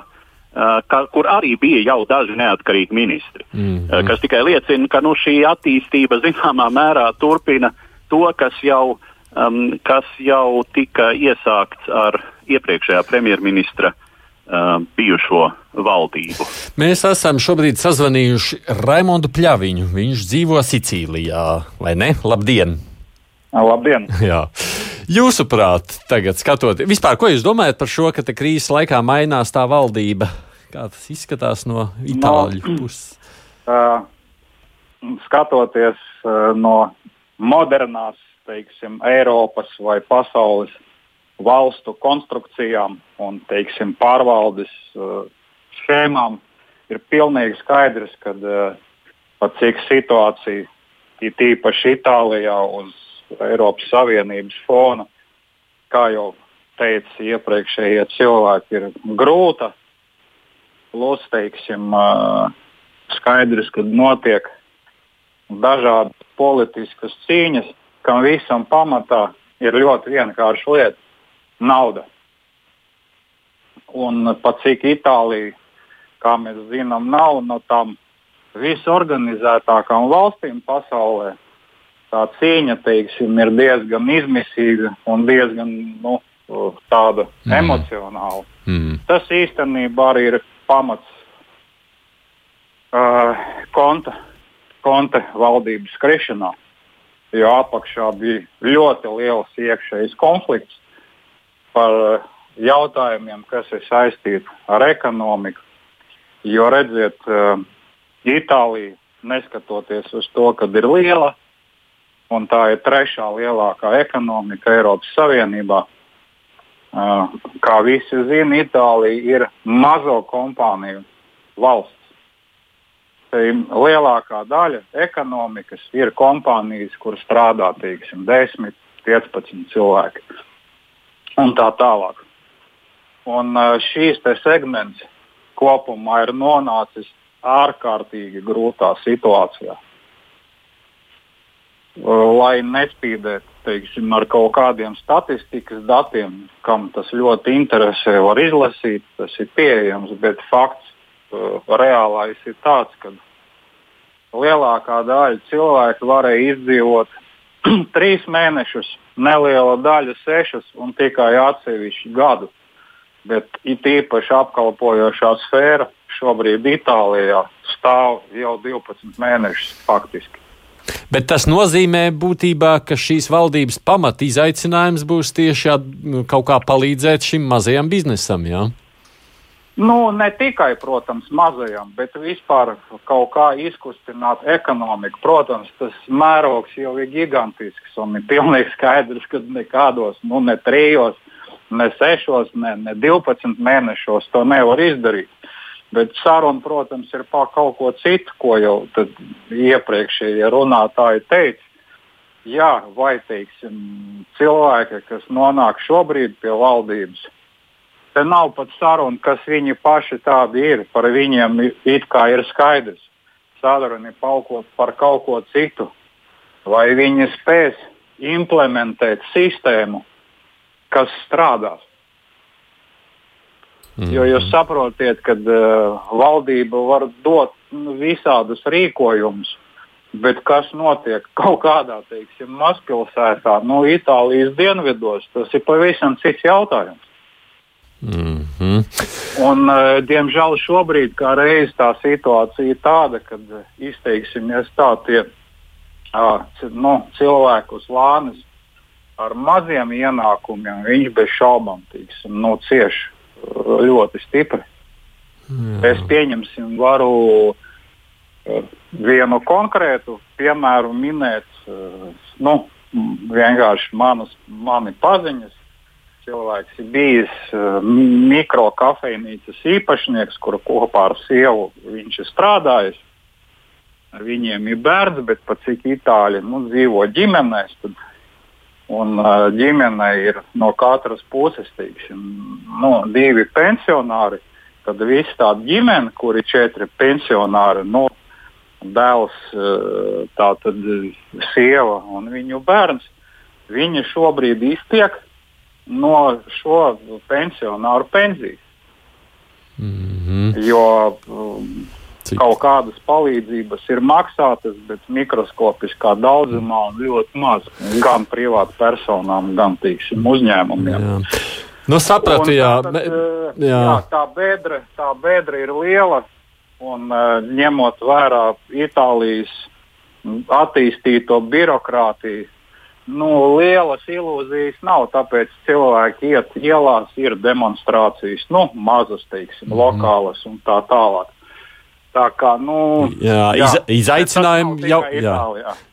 Uh, ka, kur arī bija jau daži neatkarīgi ministri, mm -hmm. kas tikai liecina, ka nu, šī attīstība zināmā mērā turpina to, kas jau um, kas jau tika iesākts ar iepriekšējā premjerministra uh, bijušo valdību. Mēs esam šobrīd sazvanījuši Raimondu Pļaviņu. Viņš dzīvo Sicīlijā, vai ne? Labdien! Labdien! Jā. Jūsuprāt, tagad skatoties, vispār, ko jūs domājat par šo, ka krīzes laikā mainās tā valdība? Kā tas izskatās no itāļu no, puses? Uh, skatoties uh, no modernās teiksim, Eiropas vai pasaules valstu konstrukcijām un teiksim, pārvaldes uh, schēmām, ir pilnīgi skaidrs, ka uh, cik situācija ir tīpaši Itālijā uz Eiropas Savienības fona, kā jau teica iepriekšējie cilvēki, ir grūta. Plus, teiksim, uh, skaidrs, ka notiek dažādas politiskas cīņas, kam visam pamatā ir ļoti vienkārša lieta - nauda. Un pat cik Itālija, kā mēs zinām, nav no tām visorganizētākajām valstīm pasaulē, tā cīņa teiksim, ir diezgan izmisīga un diezgan nu, tāda mm. emocionāla. Mm. Tas īstenībā arī ir pamats uh, konta, konta valdības skrišanā jo apakšā bija ļoti liels iekšējs konflikts par eh, jautājumiem, kas ir saistīti ar ekonomiku. Jo redziet, eh, Itālija, neskatoties uz to, ka ir liela un tā ir trešā lielākā ekonomika Eiropas Savienībā, eh, kā visi zina, Itālija ir mazo kompāniju valsts lielākā daļa ekonomikas ir kompānijas, kur strādā teiksim, 10, 15 cilvēki un tā tālāk. Un šīs segments kopumā ir nonācis ārkārtīgi grūtā situācijā. Lai nespīdētu teiksim, ar kaut kādiem statistikas datiem, kam tas ļoti interesē, var izlasīt, tas ir pieejams, bet fakts reālais ir tāds, ka lielākā daļa cilvēku varēja izdzīvot trīs mēnešus, neliela daļa sešus un tikai atsevišķu gadu. Bet it īpaši apkalpojošā sfēra šobrīd Itālijā stāv jau 12 mēnešus faktiski. Bet tas nozīmē būtībā, ka šīs valdības pamat izaicinājums būs tieši nu, kaut kā palīdzēt šim mazajam biznesam. Jā? Nu, ne tikai, protams, mazajam, bet vispār kaut kā izkustināt ekonomiku. Protams, tas mērogs jau ir gigantisks un ir pilnīgi skaidrs, ka nekādos, nu, ne trijos, ne sešos, ne, ne 12 mēnešos to nevar izdarīt. Bet saruna, protams, ir par kaut ko citu, ko jau iepriekšējie runātāji teica. Jā, vai teiksim, cilvēki, kas nonāk šobrīd pie valdības, te nav pat saruna, kas viņi paši tādi ir. Par viņiem it kā ir skaidrs. Saruna ir par kaut ko citu. Vai viņi spēs implementēt sistēmu, kas strādās. Mm. Jo jūs saprotiet, ka uh, valdība var dot nu, visādus rīkojumus, bet kas notiek kaut kādā, teiksim, mazpilsētā, no nu, Itālijas dienvidos, tas ir pavisam cits jautājums. Mm -hmm. Un, uh, diemžēl šobrīd kā reiz tā situācija ir tāda, ka izteiksimies tā tie nu, cilvēku uz lānes ar maziem ienākumiem, viņš bez šaubām nu, cieši ļoti stipri. Jā. Es pieņemsim, varu vienu konkrētu piemēru minēt. Nu, vienkārši manas, mani paziņas. Cilvēks ir bijis uh, mikrokafejnīcas īpašnieks, kur kopā ar sievu viņš ir strādājis. Viņiem ir bērns, bet pat cik itāļi nu, dzīvo ģimenēs, tad Un uh, ģimenei ir no katras puses teiksim, nu, divi pensionāri. Tad viss tā ģimene, kur ir četri pensionāri, nu, dēls, uh, tātad sieva un viņu bērns, viņi šobrīd iztiek no šo pensionāru pensijas. Mm -hmm. Jo um, Cik? Kaut kādas palīdzības ir maksātas, bet mikroskopiskā daudzumā un ļoti maz. Gan privātu personām, gan tīksim, uzņēmumiem. Jā. Nu, sapratu, jā. Tad, jā. jā. Tā bedra, tā bedra ir liela un uh, ņemot vērā Itālijas attīstīto birokrātiju. Nu, lielas ilūzijas nav, tāpēc cilvēki iet ielās, ir demonstrācijas, nu, mazas, teiksim, mm. lokālas un tā tālāk. Tā kā, nu, jā, jā, iz, izaicinājumi jau ir.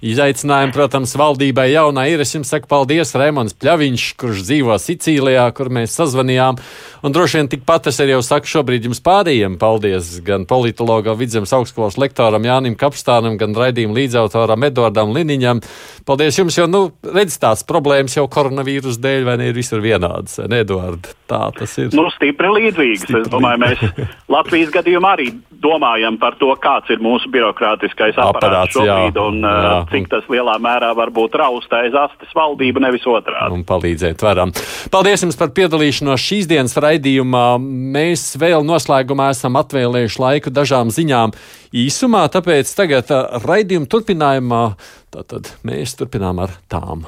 Izaicinājumi, protams, valdībai jaunai ir. Es jums saku paldies, Rēmons Pļaviņš, kurš dzīvo Sicīlijā, kur mēs sazvanījām. Un droši vien tikpat es arī jau saku šobrīd jums pārējiem paldies gan politologam, vidzemes augstskolas lektoram Jānim Kapstānam, gan raidījuma līdzautoram Edvardam Liniņam. Paldies jums, jo, nu, redz tās problēmas jau koronavīrus dēļ, vai ne, ir visur vienādas, ne, Edvard? Tā tas ir. Nu, stipri līdzīgas. Stipri. Es domāju, mēs Latvijas gadījumā arī domājam par to, kāds ir mūsu birokrātiskais aparāts, aparāts šobrīd jā, un jā, cik tas lielā mērā var būt raustais astes valdība, nevis otrādi. Un palīdzēt varam. Paldies jums par piedalīšanos šīs dienas raidījumā. Mēs vēl noslēgumā esam atvēlējuši laiku dažām ziņām īsumā, tāpēc tagad uh, raidījuma turpinājumā tātad mēs turpinām ar tām.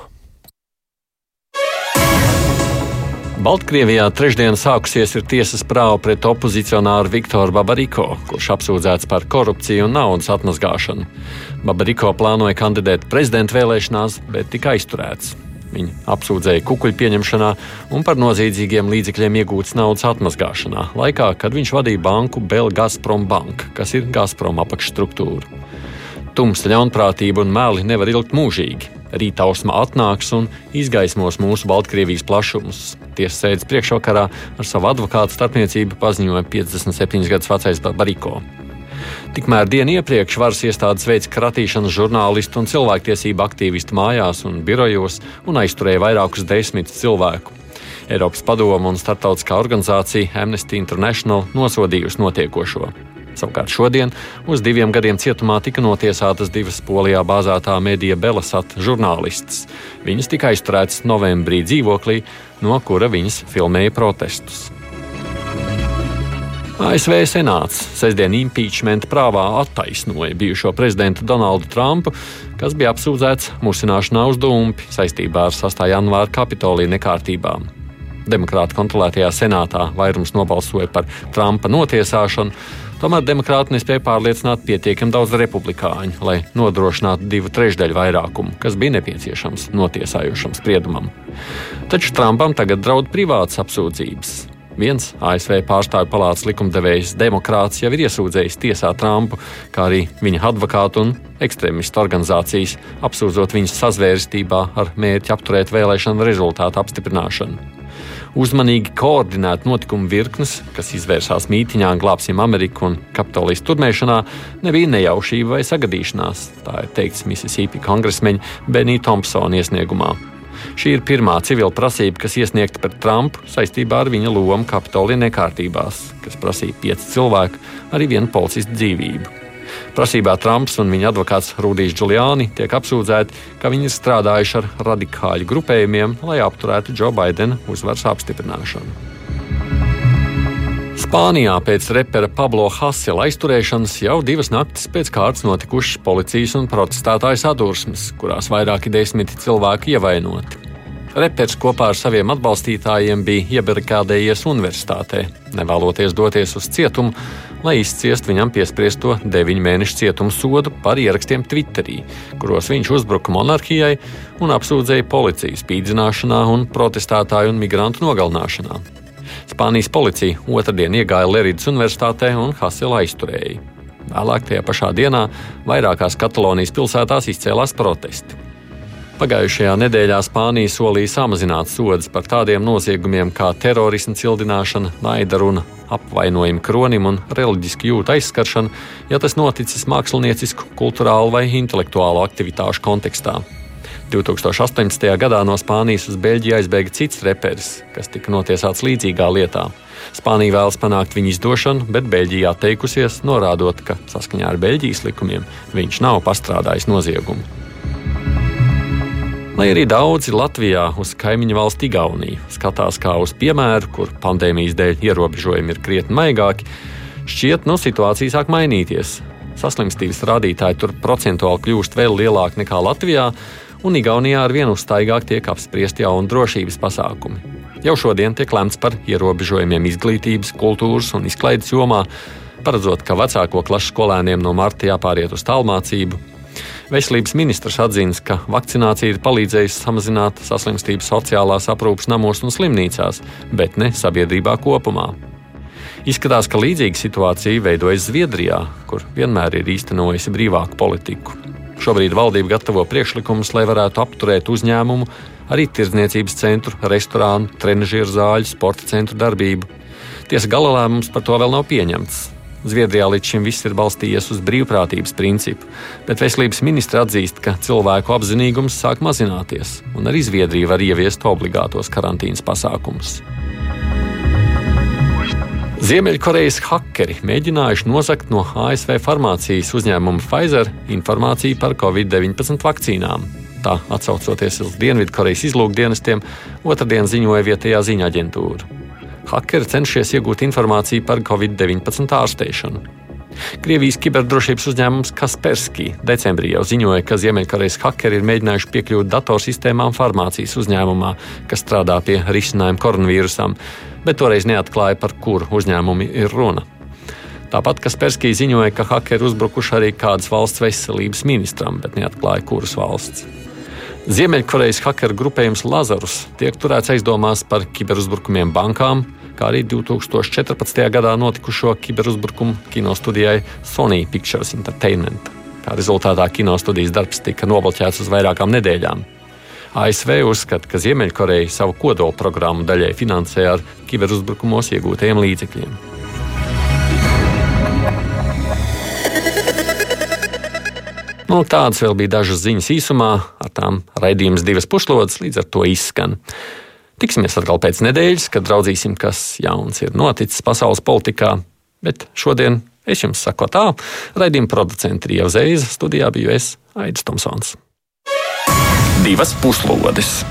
Baltkrievijā trešdien sākusies tiesas prāva pret opozicionāru Viktoru Babariko, kurš apsūdzēts par korupciju un naudas atmazgāšanu. Babariko plānoja kandidēt prezidenta vēlēšanās, bet tika aizturēts. Viņu apsūdzēja kukuļu pieņemšanā un par noziedzīgiem līdzekļiem iegūtas naudas atmazgāšanā, laikā, kad viņš vadīja banku Bel Gazprom Bank, kas ir Gazprom apakšstruktūra. Tumsa ļaunprātība un meli nevar ilgt mūžīgi. Rītausma atnāks un izgaismos mūsu Baltkrievijas plašumus. Tiesas sēdes priekšvakarā ar savu advokātu starpniecību paziņoja 57 gadus vecais Bariko. Tikmēr dienu iepriekš varas iestādes veica kratīšanas žurnālistu un cilvēktiesību aktīvistu mājās un birojos un aizturēja vairākus desmit cilvēku. Eiropas padoma un starptautiskā organizācija Amnesty International nosodījusi notiekošo. Savukārt šodien uz diviem gadiem cietumā tika notiesātas divas polijā bāzētā medija Belasat žurnālistas. Viņas tika aizturētas novembrī dzīvoklī, no kura viņas filmēja protestus. ASV Senāts sestdien impeachment prāvā attaisnoja bijušo prezidentu Donaldu Trumpu, kas bija apsūdzēts musināšanā uz dumpi saistībā ar 6. janvāra Kapitolija nekārtībām. Demokrāta kontrolētajā senātā vairums nobalsoja par Trumpa notiesāšanu, tomēr demokrāti nespēja pārliecināt pietiekami daudz republikāņu, lai nodrošinātu divu trešdaļu vairākumu, kas bija nepieciešams notiesājošam spriedumam. Taču Trumpam tagad draud privātas apsūdzības. Viens ASV pārstāvju palātas likumdevējs demokrāts jau ir iesūdzējis tiesā Trumpu, kā arī viņa advokātu un ekstrēmistu organizācijas, apsūdzot viņus sazvērstībā ar mērķi apturēt vēlēšanu rezultātu apstiprināšanu. Uzmanīgi koordinēt notikumu virknes, kas izvērsās mītīņā, glābsim Ameriku un kapitolijas turmēšanā, nebija nejaušība vai sagadīšanās, tā ir teikts Mississippi kongresmeņa Benija Thompsona iesniegumā. Šī ir pirmā civila prasība, kas iesniegta pret Trumpu saistībā ar viņa lomu Kapitolija nekārtībās, kas prasīja pieci cilvēku, arī vienu policistu dzīvību. Prasībā Trumps un viņa advokāts Rudijs Giuliani tiek apsūdzēti, ka viņi ir strādājuši ar radikāļu grupējumiem, lai apturētu Džo Baidena uzvaras apstiprināšanu. Spānijā pēc repera Pablo Hasela aizturēšanas jau divas naktis pēc kārtas notikušas policijas un protestētāju sadursmes, kurās vairāki desmiti cilvēki ievainoti. Repers kopā ar saviem atbalstītājiem bija iebarikādējies universitātē, nevēloties doties uz cietumu, lai izciest viņam piespriesto deviņu mēnešu cietuma sodu par ierakstiem Twitterī, kuros viņš uzbruka monarhijai un apsūdzēja policiju spīdzināšanā un protestētāju un migrantu nogalināšanā. Spānijas policija otrdien iegāja Leridas universitātē un Haselu aizturēja. Vēlāk tajā pašā dienā vairākās Katalonijas pilsētās izcēlās protesti. Pagājušajā nedēļā Spānija solīja samazināt sodus par tādiem noziegumiem kā terorisma cildināšana, naida runa, apvainojumi kronim un reliģiski jūtu aizskaršana, ja tas noticis māksliniecisku, kultūrālu vai intelektuālu aktivitāšu kontekstā. 2018. gadā no Spānijas uz Beļģiju aizbēga cits reperis, kas tika notiesāts līdzīgā lietā. Spānija vēlas panākt viņa izdošanu, bet Beļģija atteikusies, norādot, ka saskaņā ar Beļģijas likumiem viņš nav pastrādājis noziegumu. Lai arī daudzi Latvijā uz kaimiņu valsti Igauniju skatās kā uz piemēru, kur pandēmijas dēļ ierobežojumi ir krietni maigāki, šķiet, no nu, situācija sāk mainīties. Saslimstības rādītāji tur procentuāli kļūst vēl lielāki nekā Latvijā, un Igaunijā ar vienu uzstaigāk tiek apspriesti jauni drošības pasākumi. Jau šodien tiek lemts par ierobežojumiem izglītības, kultūras un izklaides jomā, paredzot, ka vecāko klašu skolēniem no marta jāpāriet uz tālmācību. Veselības ministrs atzīst, ka vakcinācija ir palīdzējusi samazināt saslimstību sociālās aprūpes namos un slimnīcās, bet ne sabiedrībā kopumā. Izskatās, ka līdzīga situācija veidojas Zviedrijā, kur vienmēr ir īstenojusi brīvāku politiku. Šobrīd valdība gatavo priekšlikumus, lai varētu apturēt uzņēmumu, arī tirdzniecības centru, restorānu, trenižieru zāļu, sporta centru darbību. Tiesa gala lēmums par to vēl nav pieņemts. Zviedrijā līdz šim viss ir balstījies uz brīvprātības principu, bet veselības ministra atzīst, ka cilvēku apzinīgums sāk mazināties, un arī Zviedrija var ieviest obligātos karantīnas pasākumus. Ziemeļkorejas hakeri mēģinājuši nozagt no ASV farmācijas uzņēmuma Pfizer informāciju par Covid-19 vakcīnām. Tā atsaucoties uz Dienvidkorejas izlūkdienestiem, otrdien ziņoja vietējā ziņa aģentūra. Hakeri cenšies iegūt informāciju par Covid-19 ārstēšanu. Krievijas kiberdrošības uzņēmums Kaspersky decembrī jau ziņoja, ka Ziemeļkorejas hakeri ir mēģinājuši piekļūt datorsistēmām farmācijas uzņēmumā, kas strādā pie risinājuma koronavīrusam, bet toreiz neatklāja, par kuru uzņēmumu ir runa. Tāpat Kaspersky ziņoja, ka hakeri uzbrukuši arī kādas valsts veselības ministram, bet neatklāja, kuras valsts. Ziemeļkorejas hakeru grupējums Lazarus tiek turēts aizdomās par kiberuzbrukumiem bankām, kā arī 2014. gadā notikušo kiberuzbrukumu kinostudijai Sony Pictures Entertainment. Kā rezultātā kinostudijas darbs tika nobloķēts uz vairākām nedēļām. ASV uzskata, ka Ziemeļkoreja savu kodola programmu daļai finansē ar kiberuzbrukumos iegūtajiem līdzekļiem. Nu, tādas vēl bija dažas ziņas īsumā, ar tām raidījums divas pušlodes līdz ar to izskan. Tiksimies atkal pēc nedēļas, kad raudzīsim, kas jauns ir noticis pasaules politikā, bet šodien Es jums saku tā, raidījuma producents Rieva Zeiza, studijā biju es, Aidis Tomsons. Divas puslodes!